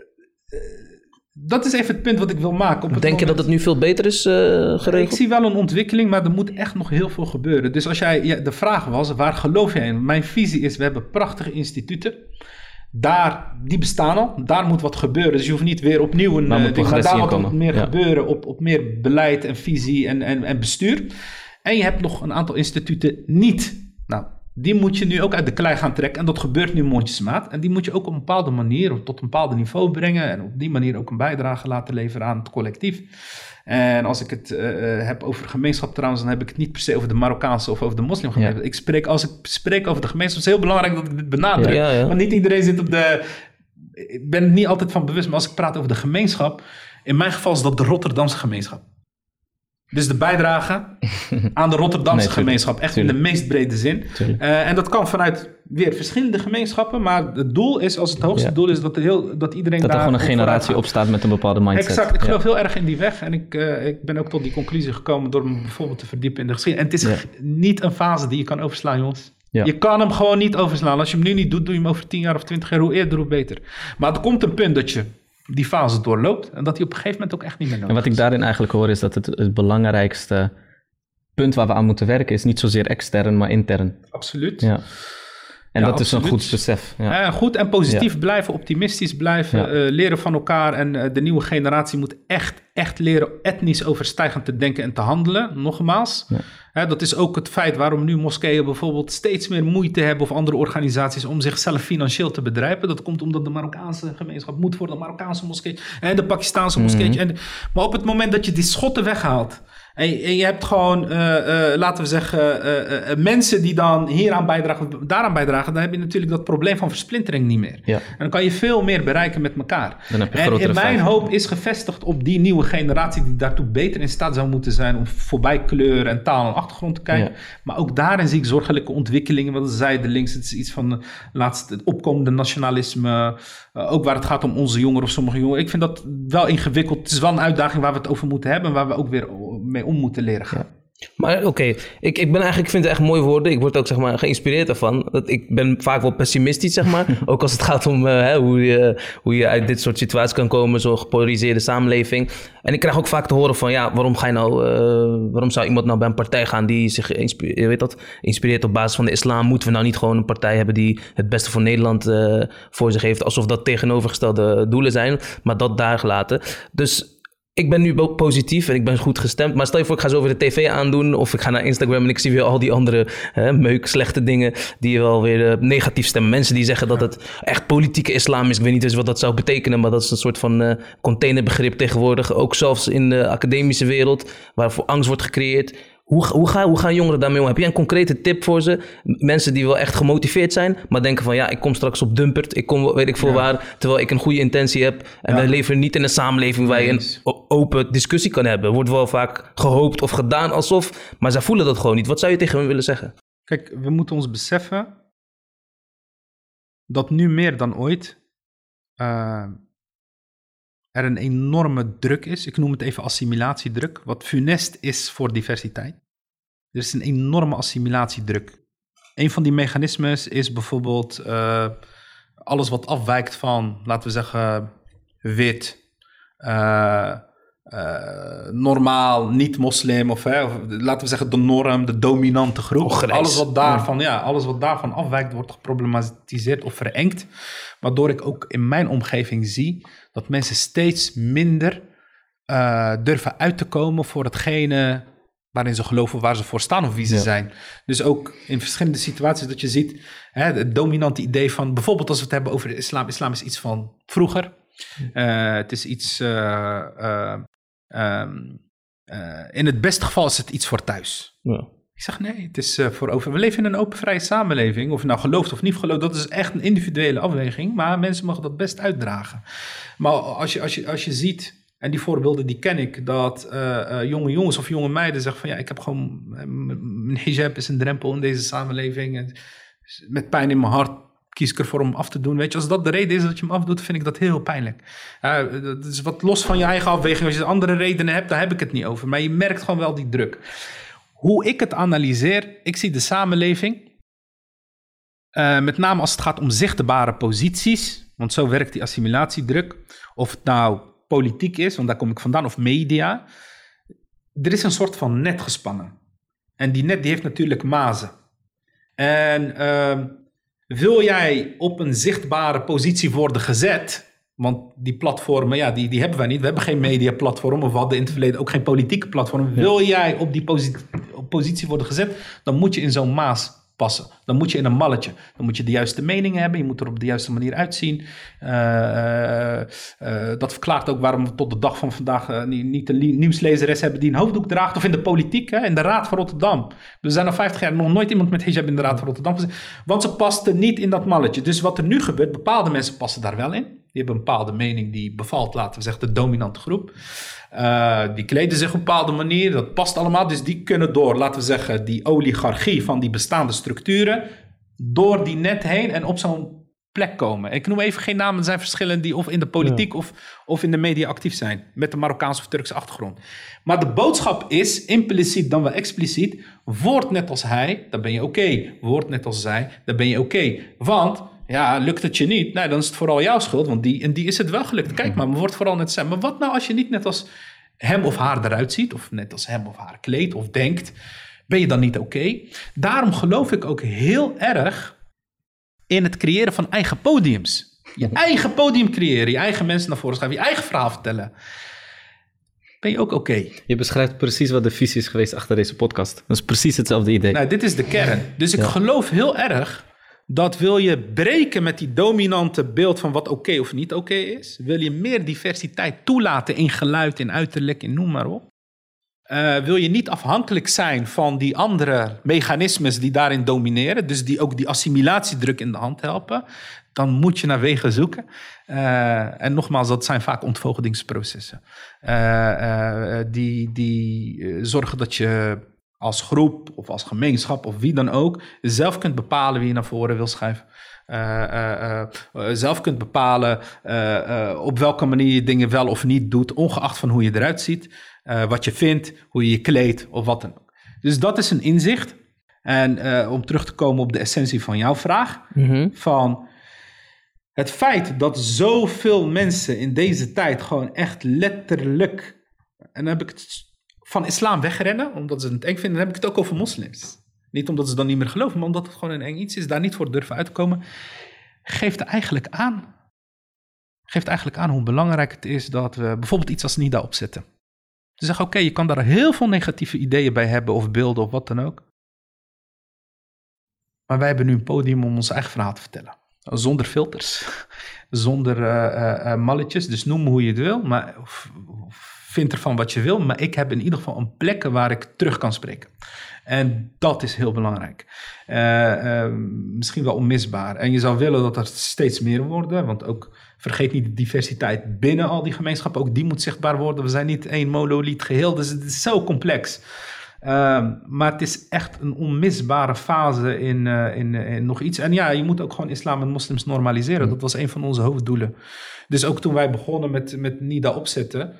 dat is even het punt wat ik wil maken. Op Denk je dat het nu veel beter is uh, geregeld? Ik zie wel een ontwikkeling, maar er moet echt nog heel veel gebeuren. Dus als jij, ja, de vraag was, waar geloof jij in? Mijn visie is, we hebben prachtige instituten. Daar, die bestaan al. Daar moet wat gebeuren. Dus je hoeft niet weer opnieuw een... Maar, uh, maar daar moet meer gebeuren op, op meer beleid en visie en, en, en bestuur. En je hebt nog een aantal instituten niet. Nou, die moet je nu ook uit de klei gaan trekken. En dat gebeurt nu mondjesmaat. En die moet je ook op een bepaalde manier tot een bepaald niveau brengen. En op die manier ook een bijdrage laten leveren aan het collectief. En als ik het uh, heb over gemeenschap trouwens, dan heb ik het niet per se over de Marokkaanse of over de moslimgemeenschap. Ik spreek, als ik spreek over de gemeenschap, is het heel belangrijk dat ik dit benadruk. Ja, Want niet iedereen zit op de... Ik ben er niet altijd van bewust, maar als ik praat over de gemeenschap, in mijn geval is dat de Rotterdamse gemeenschap. Dus de bijdrage aan de Rotterdamse gemeenschap, echt in de meest brede zin. Uh, en dat kan vanuit weer verschillende gemeenschappen, maar het doel is, als het hoogste doel is, dat, heel, dat iedereen dat daar... er gewoon een generatie opstaat met een bepaalde mindset. Exact, ik geloof heel erg in die weg en ik, uh, ik ben ook tot die conclusie gekomen door me bijvoorbeeld te verdiepen in de geschiedenis. En het is niet een fase die je kan overslaan, jongens. Je kan hem gewoon niet overslaan. Als je hem nu niet doet, doe je hem over 10 jaar of 20 jaar. Hoe eerder, hoe beter. Maar er komt een punt dat je die fase doorloopt en dat hij op een gegeven moment ook echt niet meer nodig En wat ik daarin eigenlijk hoor is dat het, het belangrijkste punt waar we aan moeten werken is niet zozeer extern, maar intern. Absoluut. Ja. En dat is een goed besef. Ja. goed en positief blijven, optimistisch blijven, uh, leren van elkaar. En uh, de nieuwe generatie moet echt, echt leren etnisch overstijgend te denken en te handelen. Nogmaals. Dat is ook het feit waarom nu moskeeën bijvoorbeeld steeds meer moeite hebben of andere organisaties om zichzelf financieel te bedrijven. Dat komt omdat de Marokkaanse gemeenschap moet voor de Marokkaanse moskee en de Pakistaanse moskee. Mm maar op het moment dat je die schotten weghaalt en, je hebt gewoon, uh, uh, laten we zeggen, uh, mensen die dan hieraan bijdragen, daaraan bijdragen. Dan heb je natuurlijk dat probleem van versplintering niet meer. Ja. En dan kan je veel meer bereiken met elkaar. Dan heb je en in mijn hoop is gevestigd op die nieuwe generatie die daartoe beter in staat zou moeten zijn om voorbij kleur en taal en achtergrond te kijken. Maar ook daarin zie ik zorgelijke ontwikkelingen. Wat zijdelings, het is iets van laatst het opkomende nationalisme. Ook waar het gaat om onze jongeren of sommige jongeren. Ik vind dat wel ingewikkeld. Het is wel een uitdaging waar we het over moeten hebben. Waar we ook weer mee om moeten leren gaan. Maar oké, ik, ik ben eigenlijk, ik vind het echt mooie woorden. Ik word ook zeg maar geïnspireerd ervan. Dat ik ben vaak wel pessimistisch, zeg maar. ook als het gaat om uh, hè, hoe, je, hoe je uit dit soort situaties kan komen, zo'n gepolariseerde samenleving. En ik krijg ook vaak te horen van, ja, waarom ga je nou, uh, waarom zou iemand nou bij een partij gaan die zich inspireert, weet dat, inspireert op basis van de islam? Moeten we nou niet gewoon een partij hebben die het beste voor Nederland uh, voor zich heeft, alsof dat tegenovergestelde doelen zijn, maar dat daar gelaten. Dus ik ben nu positief en ik ben goed gestemd. Maar stel je voor, ik ga zo weer de tv aandoen. Of ik ga naar Instagram en ik zie weer al die andere hè, meuk, slechte dingen. Die wel weer uh, negatief stemmen. Mensen die zeggen dat het echt politieke islam is. Ik weet niet eens wat dat zou betekenen. Maar dat is een soort van uh, containerbegrip tegenwoordig. Ook zelfs in de academische wereld. Waarvoor angst wordt gecreëerd. Hoe, hoe, gaan, hoe gaan jongeren daarmee om? Heb jij een concrete tip voor ze? Mensen die wel echt gemotiveerd zijn, maar denken van ja, ik kom straks op Dumpert, ik kom weet ik veel waar, terwijl ik een goede intentie heb. En ja. we leven niet in een samenleving waar je een open discussie kan hebben. Wordt wel vaak gehoopt of gedaan alsof, maar zij voelen dat gewoon niet. Wat zou je tegen hen willen zeggen? Kijk, we moeten ons beseffen dat nu meer dan ooit uh, er een enorme druk is. Ik noem het even assimilatiedruk, wat funest is voor diversiteit. Er is een enorme assimilatiedruk. Een van die mechanismes is bijvoorbeeld uh, alles wat afwijkt van, laten we zeggen, wit, uh, uh, normaal, niet-moslim, of, hè, of, laten we zeggen de norm, de dominante groep. alles, wat daarvan, ja, alles wat daarvan afwijkt, wordt geproblematiseerd of verengd. Waardoor ik ook in mijn omgeving zie dat mensen steeds minder uh, durven uit te komen voor hetgene waarin ze geloven, waar ze voor staan of wie ze zijn. Dus ook in verschillende situaties dat je ziet, hè, het dominante idee van, bijvoorbeeld als we het hebben over de islam, islam is iets van vroeger. Uh, het is iets, uh, um, in het beste geval is het iets voor thuis. Ja. Ik zeg nee, het is voor over. We leven in een open, vrije samenleving. Of je nou gelooft of niet gelooft, dat is echt een individuele afweging. Maar mensen mogen dat best uitdragen. Maar als je, als je, als je ziet en die voorbeelden die ken ik, dat uh, uh, jonge jongens of jonge meiden zeggen van ja, ik heb gewoon, mijn hijab is een drempel in deze samenleving. En met pijn in mijn hart kies ik ervoor om af te doen. Weet je, als dat de reden is dat je hem afdoet, vind ik dat heel pijnlijk. Dat is wat los van je eigen afweging. Als je andere redenen hebt, daar heb ik het niet over. Maar je merkt gewoon wel die druk. Hoe ik het analyseer, ik zie de samenleving, met name als het gaat om zichtbare posities, want zo werkt die assimilatiedruk. Of het nou politiek is, want daar kom ik vandaan, of media. Er is een soort van net gespannen. En die net die heeft natuurlijk mazen. En uh, wil jij op een zichtbare positie worden gezet, want die platformen, ja, die, die hebben wij niet. We hebben geen mediaplatform of we hadden in het verleden ook geen politieke platform. Wil jij op die positie, op positie worden gezet, dan moet je in zo'n maas passen. Dan moet je in een malletje. Dan moet je de juiste meningen hebben. Je moet er op de juiste manier uitzien. Uh, uh, dat verklaart ook waarom we tot de dag van vandaag niet een nieuwslezeres hebben die een hoofddoek draagt. Of in de politiek, hè, in de Raad van Rotterdam. Er zijn al 50 jaar nog nooit iemand met hijab in de Raad van Rotterdam gezien. Want ze paste niet in dat malletje. Dus wat er nu gebeurt, bepaalde mensen passen daar wel in. Hebben een bepaalde mening die bevalt, laten we zeggen, de dominante groep. Uh, die kleden zich op een bepaalde manier, dat past allemaal. Dus die kunnen door, laten we zeggen, die oligarchie van die bestaande structuren, door die net heen en op zo'n plek komen. Ik noem even geen namen, er zijn verschillen die of in de politiek of, of in de media actief zijn, met een Marokkaanse of Turkse achtergrond. Maar de boodschap is, impliciet dan wel expliciet, word net als hij, dan ben je oké. Okay. Word net als zij, dan ben je oké. Okay. Want ja, lukt het je niet? Nee, dan is het vooral jouw schuld, want die, en die is het wel gelukt. Kijk maar, maar wordt vooral net zijn. Maar wat nou als je niet net als hem of haar eruit ziet, of net als hem of haar kleedt of denkt, ben je dan niet oké? Daarom geloof ik ook heel erg in het creëren van eigen podiums. Je eigen podium creëren, je eigen mensen naar voren schrijven, je eigen verhaal vertellen. Ben je ook oké? Je beschrijft precies wat de visie is geweest achter deze podcast. Dat is precies hetzelfde idee. Nou, dit is de kern. Dus ik geloof heel erg dat wil je breken met die dominante beeld van wat oké of niet oké is. Wil je meer diversiteit toelaten in geluid, in uiterlijk, in noem maar op. Uh, wil je niet afhankelijk zijn van die andere mechanismes die daarin domineren, dus die ook die assimilatiedruk in de hand helpen, dan moet je naar wegen zoeken. Uh, en nogmaals, dat zijn vaak ontvoogdingsprocessen. Uh, die die zorgen dat je als groep of als gemeenschap of wie dan ook zelf kunt bepalen wie je naar voren wil schuiven. Uh, uh, uh, zelf kunt bepalen op welke manier je dingen wel of niet doet, ongeacht van hoe je eruit ziet, wat je vindt, hoe je je kleedt of wat dan ook. Dus dat is een inzicht. En om terug te komen op de essentie van jouw vraag, Mhm. van het feit dat zoveel mensen in deze tijd gewoon echt letterlijk, en dan heb ik het van islam wegrennen, omdat ze het eng vinden, dan heb ik het ook over moslims. Niet omdat ze dan niet meer geloven, maar omdat het gewoon een eng iets is, daar niet voor durven uitkomen, geeft eigenlijk aan, geeft eigenlijk aan hoe belangrijk het is dat we bijvoorbeeld iets als NIDA opzetten. Ze zeggen, oké, je kan daar heel veel negatieve ideeën bij hebben of beelden of wat dan ook. Maar wij hebben nu een podium om ons eigen verhaal te vertellen. Zonder filters, zonder uh, uh, malletjes. Dus noem hoe je het wil, maar of vind ervan wat je wil. Maar ik heb in ieder geval een plek waar ik terug kan spreken. En dat is heel belangrijk. Uh, misschien wel onmisbaar. En je zou willen dat er steeds meer worden, want ook vergeet niet de diversiteit binnen al die gemeenschappen. Ook die moet zichtbaar worden. We zijn niet één monoliet geheel, dus het is zo complex. Uh, maar het is echt een onmisbare fase in, uh, in, in, nog iets. En ja, je moet ook gewoon islam en moslims normaliseren. Dat was een van onze hoofddoelen. Dus ook toen wij begonnen met, met NIDA opzetten.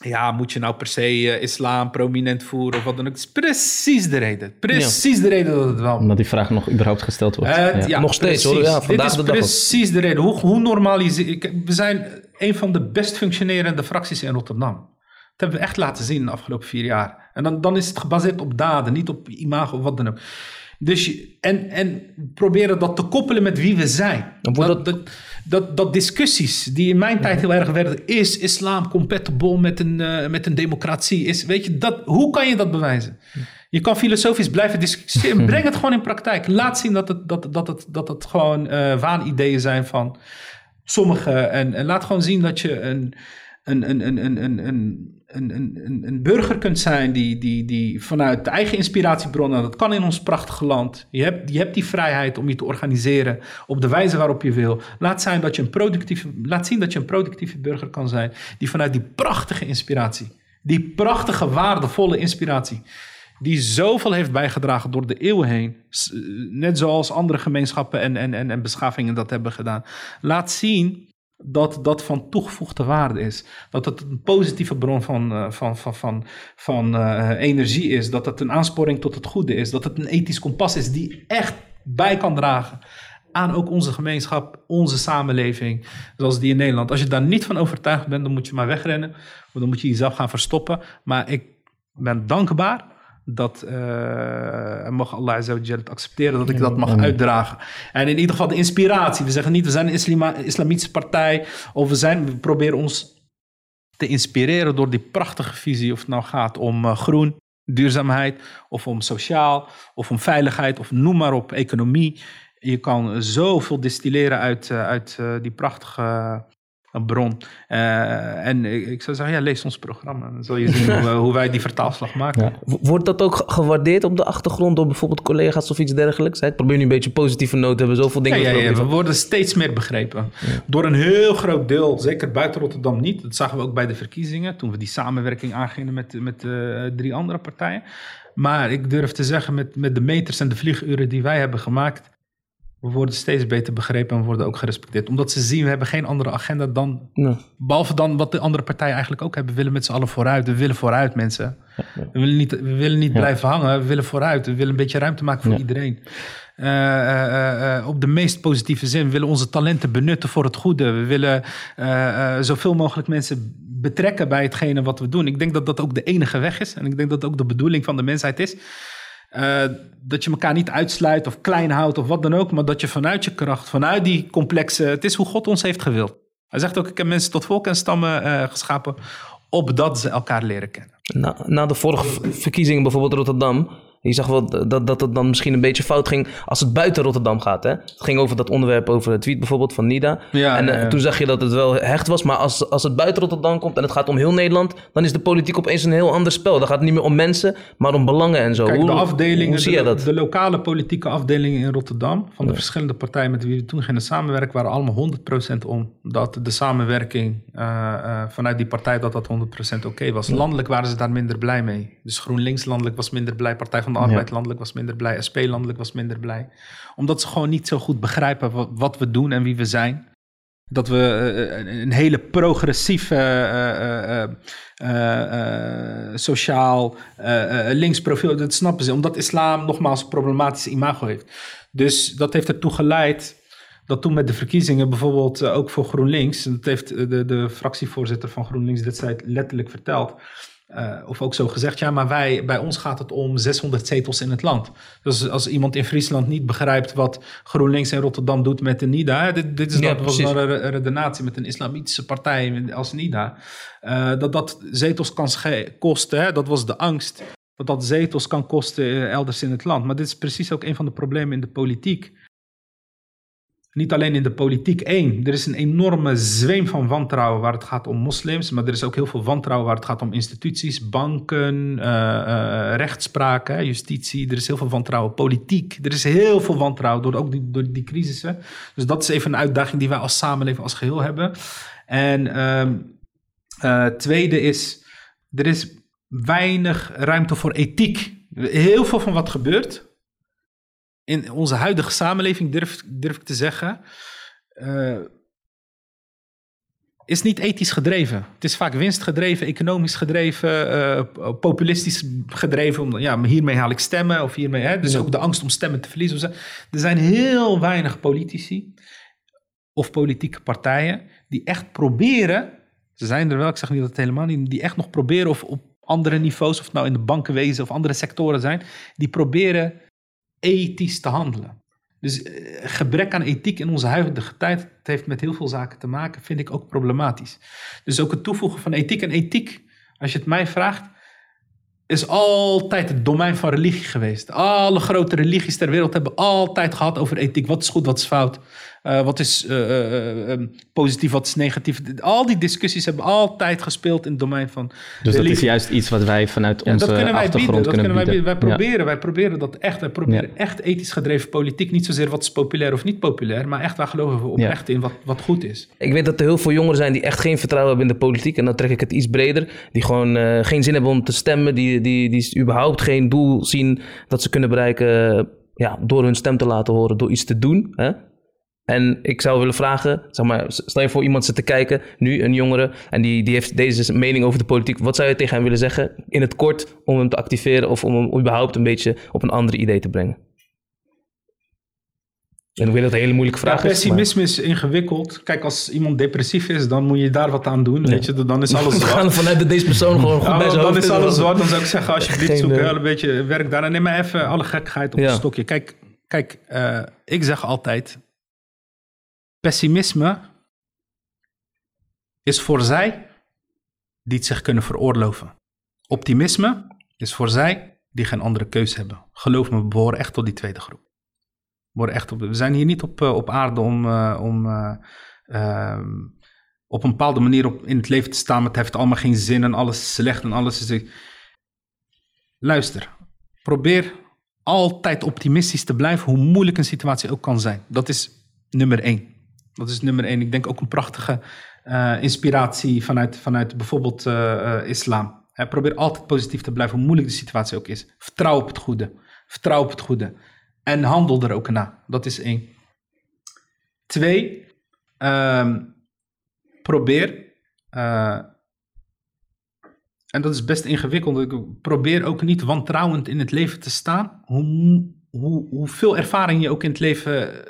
Ja, moet je nou per se uh, islam prominent voeren of wat dan ook. Het is precies de reden. Precies ja. de reden dat het wel Omdat die vraag nog überhaupt gesteld wordt. Ja. ja. nog steeds precies. hoor. Ja, vandaag Dit is de dag precies de reden. Hoe, hoe normaliseer... We zijn een van de best functionerende fracties in Rotterdam. Dat hebben we echt laten zien de afgelopen vier jaar. En dan, dan is het gebaseerd op daden, niet op imago of wat dan ook. Dus en, en proberen dat te koppelen met wie we zijn. Dat, dat, dat, dat, dat discussies die in mijn tijd heel erg werden. Is islam compatible met een, uh, met een democratie? Is, weet je, dat, hoe kan je dat bewijzen? Je kan filosofisch blijven discussiëren. Breng het gewoon in praktijk. Laat zien dat het, dat, dat het, dat het gewoon uh, waanideeën zijn van sommigen. En, en laat gewoon zien dat je een, een, een, een, een, een, burger kunt zijn die, die, die vanuit de eigen inspiratiebronnen, dat kan in ons prachtige land. Je hebt, je hebt die vrijheid om je te organiseren op de wijze waarop je wil. Laat, zijn dat je een productieve, laat zien dat je een productieve burger kan zijn, die vanuit die prachtige inspiratie, die prachtige, waardevolle inspiratie, die zoveel heeft bijgedragen door de eeuwen heen, net zoals andere gemeenschappen en, en, en, en beschavingen dat hebben gedaan. Laat zien dat dat van toegevoegde waarde is. Dat het een positieve bron van, uh, van, van, van, van uh, energie is. Dat het een aansporing tot het goede is. Dat het een ethisch kompas is die echt bij kan dragen aan ook onze gemeenschap, onze samenleving, zoals die in Nederland. Als je daar niet van overtuigd bent, dan moet je maar wegrennen. Of dan moet je jezelf gaan verstoppen. Maar ik ben dankbaar dat uh, mag Allah het accepteren dat ik dat mag uitdragen. En in ieder geval de inspiratie. We zeggen niet, we zijn een islama, islamitische partij. Of we, zijn, we proberen ons te inspireren door die prachtige visie. Of het nou gaat om uh, groen, duurzaamheid. Of om sociaal. Of om veiligheid. Of noem maar op, economie. Je kan zoveel distilleren uit, uh, uit die prachtige een bron. Uh, en ik, zou zeggen, ja, lees ons programma. Dan zul je zien hoe, hoe, wij die vertaalslag maken. Ja. Wordt dat ook gewaardeerd op de achtergrond door bijvoorbeeld collega's of iets dergelijks? Ik probeer nu een beetje positieve noot te hebben. Zoveel dingen. Ja, ja, ja we worden steeds meer begrepen. Door een heel groot deel, zeker buiten Rotterdam niet. Dat zagen we ook bij de verkiezingen. Toen we die samenwerking aangingen met, met uh, drie andere partijen. Maar ik durf te zeggen, met, met de meters en de vlieguren die wij hebben gemaakt we worden steeds beter begrepen en we worden ook gerespecteerd. Omdat ze zien, we hebben geen andere agenda dan... Nee. Behalve dan wat de andere partijen eigenlijk ook hebben. We willen met z'n allen vooruit. We willen vooruit, mensen. Ja, ja. We willen niet, we willen niet ja. blijven hangen. We willen vooruit. We willen een beetje ruimte maken voor iedereen. Uh, uh, uh, op de meest positieve zin. We willen onze talenten benutten voor het goede. We willen zoveel mogelijk mensen betrekken bij hetgene wat we doen. Ik denk dat dat ook de enige weg is. En ik denk dat dat ook de bedoeling van de mensheid is. Uh, dat je elkaar niet uitsluit of klein houdt of wat dan ook, maar dat je vanuit je kracht, vanuit die complexe, het is hoe God ons heeft gewild. Hij zegt ook, ik heb mensen tot volk en stammen uh, geschapen, opdat ze elkaar leren kennen. Na, na de vorige verkiezingen, bijvoorbeeld Rotterdam, je zag wel dat, dat het dan misschien een beetje fout ging als het buiten Rotterdam gaat. Hè? Het ging over dat onderwerp, over het tweet bijvoorbeeld van Nida. Ja, en ja, ja. toen zag je dat het wel hecht was. Maar als, als het buiten Rotterdam komt en het gaat om heel Nederland... dan is de politiek opeens een heel ander spel. Dan gaat het niet meer om mensen, maar om belangen en zo. Kijk, hoe, de afdelingen, hoe zie je dat? de lokale politieke afdelingen in Rotterdam... van de verschillende partijen met wie we toen gingen samenwerken... waren allemaal 100% om dat de samenwerking uh, uh, vanuit die partij... dat dat 100% oké okay was. Landelijk waren ze daar minder blij mee. Dus GroenLinks landelijk was minder blij. Partij van de Arbeid landelijk was minder blij. SP landelijk was minder blij. Omdat ze gewoon niet zo goed begrijpen wat, wat we doen en wie we zijn. dat we een hele progressieve, sociaal links profiel, dat snappen ze, omdat islam nogmaals een problematisch imago heeft. Dus dat heeft ertoe geleid dat toen met de verkiezingen bijvoorbeeld ook voor GroenLinks, en dat heeft de, de fractievoorzitter van GroenLinks destijds letterlijk verteld, uh, of ook zo gezegd, ja, maar wij, bij ons gaat het om 600 zetels in het land. Dus als iemand in Friesland niet begrijpt wat GroenLinks in Rotterdam doet met de NIDA, dit, dit is ja, dat was een redenatie met een islamitische partij als NIDA, uh, dat dat zetels kan kosten, hè, dat was de angst, dat dat zetels kan kosten eh, elders in het land. Maar dit is precies ook een van de problemen in de politiek. Niet alleen in de politiek één. Er is een enorme zweem van wantrouwen waar het gaat om moslims. Maar er is ook heel veel wantrouwen waar het gaat om instituties, banken, uh, rechtspraak, justitie. Er is heel veel wantrouwen. Politiek. Er is heel veel wantrouwen door, ook die, door die crisissen. Dus dat is even een uitdaging die wij als samenleving als geheel hebben. En uh, tweede is, er is weinig ruimte voor ethiek. Heel veel van wat gebeurt, in onze huidige samenleving, durf, durf ik te zeggen, uh, is niet ethisch gedreven. Het is vaak winstgedreven, economisch gedreven, uh, populistisch gedreven. Om, ja, hiermee haal ik stemmen of hiermee. Hè, dus ook de angst om stemmen te verliezen. Er zijn heel weinig politici of politieke partijen die echt proberen. Ze zijn er wel, ik zeg niet dat het helemaal niet, die echt nog proberen of op andere niveaus, of het nou in de bankenwezen of andere sectoren zijn, die proberen ethisch te handelen. Dus eh, gebrek aan ethiek in onze huidige tijd, het heeft met heel veel zaken te maken, vind ik ook problematisch. Dus ook het toevoegen van ethiek en ethiek, als je het mij vraagt, is altijd het domein van religie geweest. Alle grote religies ter wereld hebben altijd gehad over ethiek. Wat is goed, wat is fout. Uh, wat is uh, uh, positief, wat is negatief. Al die discussies hebben altijd gespeeld in het domein van Dus dat is juist iets wat wij vanuit onze dat kunnen wij achtergrond bieden, dat kunnen, bieden. Wij, wij, proberen, wij proberen dat echt. Wij proberen echt ethisch gedreven politiek. Niet zozeer wat is populair of niet populair. Maar echt, waar geloven we oprecht in wat, wat goed is. Ik weet dat er heel veel jongeren zijn die echt geen vertrouwen hebben in de politiek. En dan trek ik het iets breder. Die gewoon geen zin hebben om te stemmen. Die, die, die überhaupt geen doel zien dat ze kunnen bereiken ja, door hun stem te laten horen, door iets te doen. Hè? En ik zou willen vragen, zeg maar, stel je voor iemand zit te kijken, nu een jongere, en die, die heeft deze mening over de politiek. Wat zou je tegen hem willen zeggen in het kort om hem te activeren of om hem überhaupt een beetje op een ander idee te brengen? En ik weet dat een hele moeilijke vraag ja, pessimisme is. ingewikkeld. Kijk, als iemand depressief is, dan moet je daar wat aan doen. Weet je, dan is alles zwart. We gaan vanuit deze persoon gewoon goed bij Dan is alles zwart. Dan zou ik zeggen, alsjeblieft, zoek uh, een beetje werk daar. En neem maar even alle gekkigheid op ja. een stokje. Kijk, kijk uh, ik zeg altijd, Pessimisme is voor zij die het zich kunnen veroorloven. Optimisme is voor zij die geen andere keus hebben. Geloof me, we behoren echt tot die tweede groep. We, echt op, we zijn hier niet op, eh, op aarde om, uh, om uh, uh, op een bepaalde manier op, in het leven te staan. Maar het heeft allemaal geen zin en alles is slecht en alles is... Luister, probeer altijd optimistisch te blijven, hoe moeilijk een situatie ook kan zijn. Dat is nummer één. Dat is nummer één. Ik denk ook een prachtige uh, inspiratie vanuit, vanuit bijvoorbeeld uh, islam. probeer altijd positief te blijven, hoe moeilijk de situatie ook is. Vertrouw op het goede. Vertrouw op het goede. En handel er ook naar. Dat is één. Twee, uh, probeer, en dat is best ingewikkeld, probeer ook niet wantrouwend in het leven te staan. Hoe, hoe, hoeveel ervaring je ook in het leven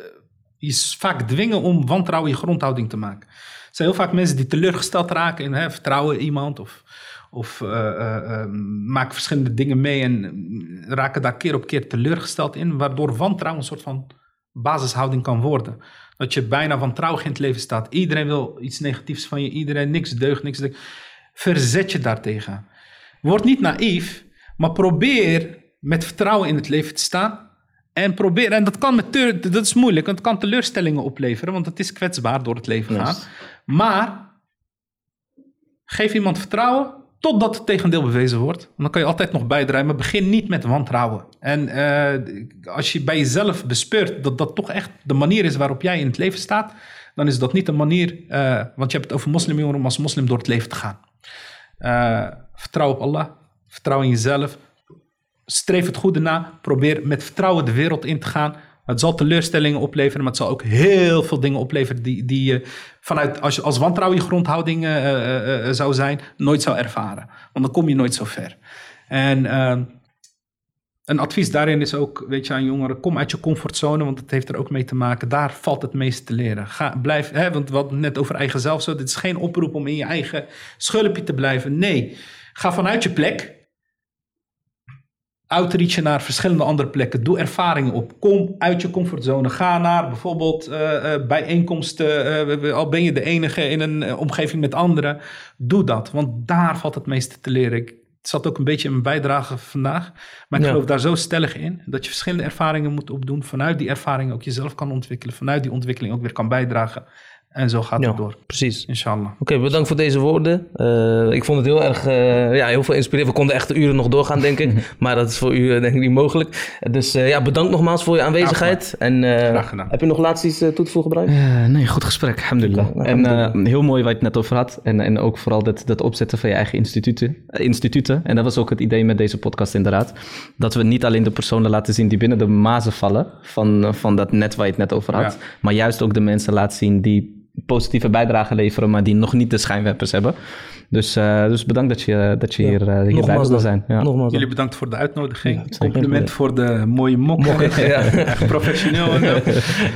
je vaak dwingen om wantrouwen je grondhouding te maken. Er zijn heel vaak mensen die teleurgesteld raken in hè, vertrouwen iemand of, of uh, uh, maken verschillende dingen mee en raken daar keer op keer teleurgesteld in, waardoor wantrouwen een soort van basishouding kan worden. Dat je bijna wantrouwig in het leven staat. Iedereen wil iets negatiefs van je, iedereen niks deugt, niks deugt. Verzet je daartegen. Word niet naïef, maar probeer met vertrouwen in het leven te staan en probeer, en dat kan met dat is moeilijk, want het kan teleurstellingen opleveren, want het is kwetsbaar door het leven gaan. Maar geef iemand vertrouwen totdat het tegendeel bewezen wordt. dan kan je altijd nog bijdragen, maar begin niet met wantrouwen. En uh, als je bij jezelf bespeurt dat dat toch echt de manier is waarop jij in het leven staat, dan is dat niet een manier, uh, want je hebt het over moslimjongeren om als moslim door het leven te gaan. Uh, vertrouw op Allah, vertrouw in jezelf, streef het goede na. Probeer met vertrouwen de wereld in te gaan. Het zal teleurstellingen opleveren, maar het zal ook heel veel dingen opleveren die, die je vanuit, als, je, als je grondhouding uh, zou zijn, nooit zou ervaren. Want dan kom je nooit zo ver. En ehm, een advies daarin is ook, weet je, aan jongeren, kom uit je comfortzone, want het heeft er ook mee te maken. Daar valt het meest te leren. Ga, blijf, hè, want hadden net over eigen zelf zo. Dit is geen oproep om in je eigen schulpje te blijven. Nee, ga vanuit je plek. Outreachen naar verschillende andere plekken. Doe ervaringen op. Kom uit je comfortzone. Ga naar bijvoorbeeld uh, uh, bijeenkomsten. Uh, al ben je de enige in een omgeving met anderen. Doe dat, want daar valt het meeste te leren zat ook een beetje in mijn bijdrage vandaag. Maar ik geloof daar zo stellig in dat je verschillende ervaringen moet opdoen. Vanuit die ervaringen ook jezelf kan ontwikkelen. Vanuit die ontwikkeling ook weer kan bijdragen en zo gaat het door. Precies. Inshallah. Oké, bedankt voor deze woorden. Uh, ik vond het heel erg, uh, ja, heel veel inspirerend. We konden echt uren nog doorgaan, denk ik. maar dat is voor u uh, denk ik niet mogelijk. Dus ja, bedankt nogmaals voor je aanwezigheid. En heb je nog laatst iets toe te voegen, Brian? nee, goed gesprek, alhamdulillah. en heel mooi wat je het net over had. En, en ook vooral dat, dat opzetten van je eigen instituten, instituten. En dat was ook het idee met deze podcast inderdaad. Dat we niet alleen de personen laten zien die binnen de mazen vallen van, van dat net waar je het net over had. Maar juist ook de mensen laten zien die positieve bijdrage leveren, maar die nog niet de schijnwerpers hebben. Dus, uh, dus bedankt dat je, dat je hier, uh, hierbij wilde zijn. Ja. Nogmaals Jullie bedankt voor de uitnodiging. Ja, Compliment voor de mooie ja. Echt professioneel. En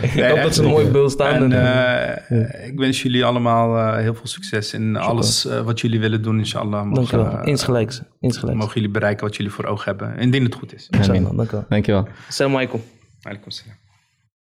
ik hoop dat ze een mooie beeld staan. En, uh, ik wens jullie allemaal heel veel succes in alles wat jullie willen doen, inshallah. Mogen, dank je wel. Insgelijks. Insgelijks. Mogen jullie bereiken wat jullie voor ogen hebben. Indien het goed is. Inshallah. Dank je wel. Dank je wel. Assalamu alaikum. Alaikum salam.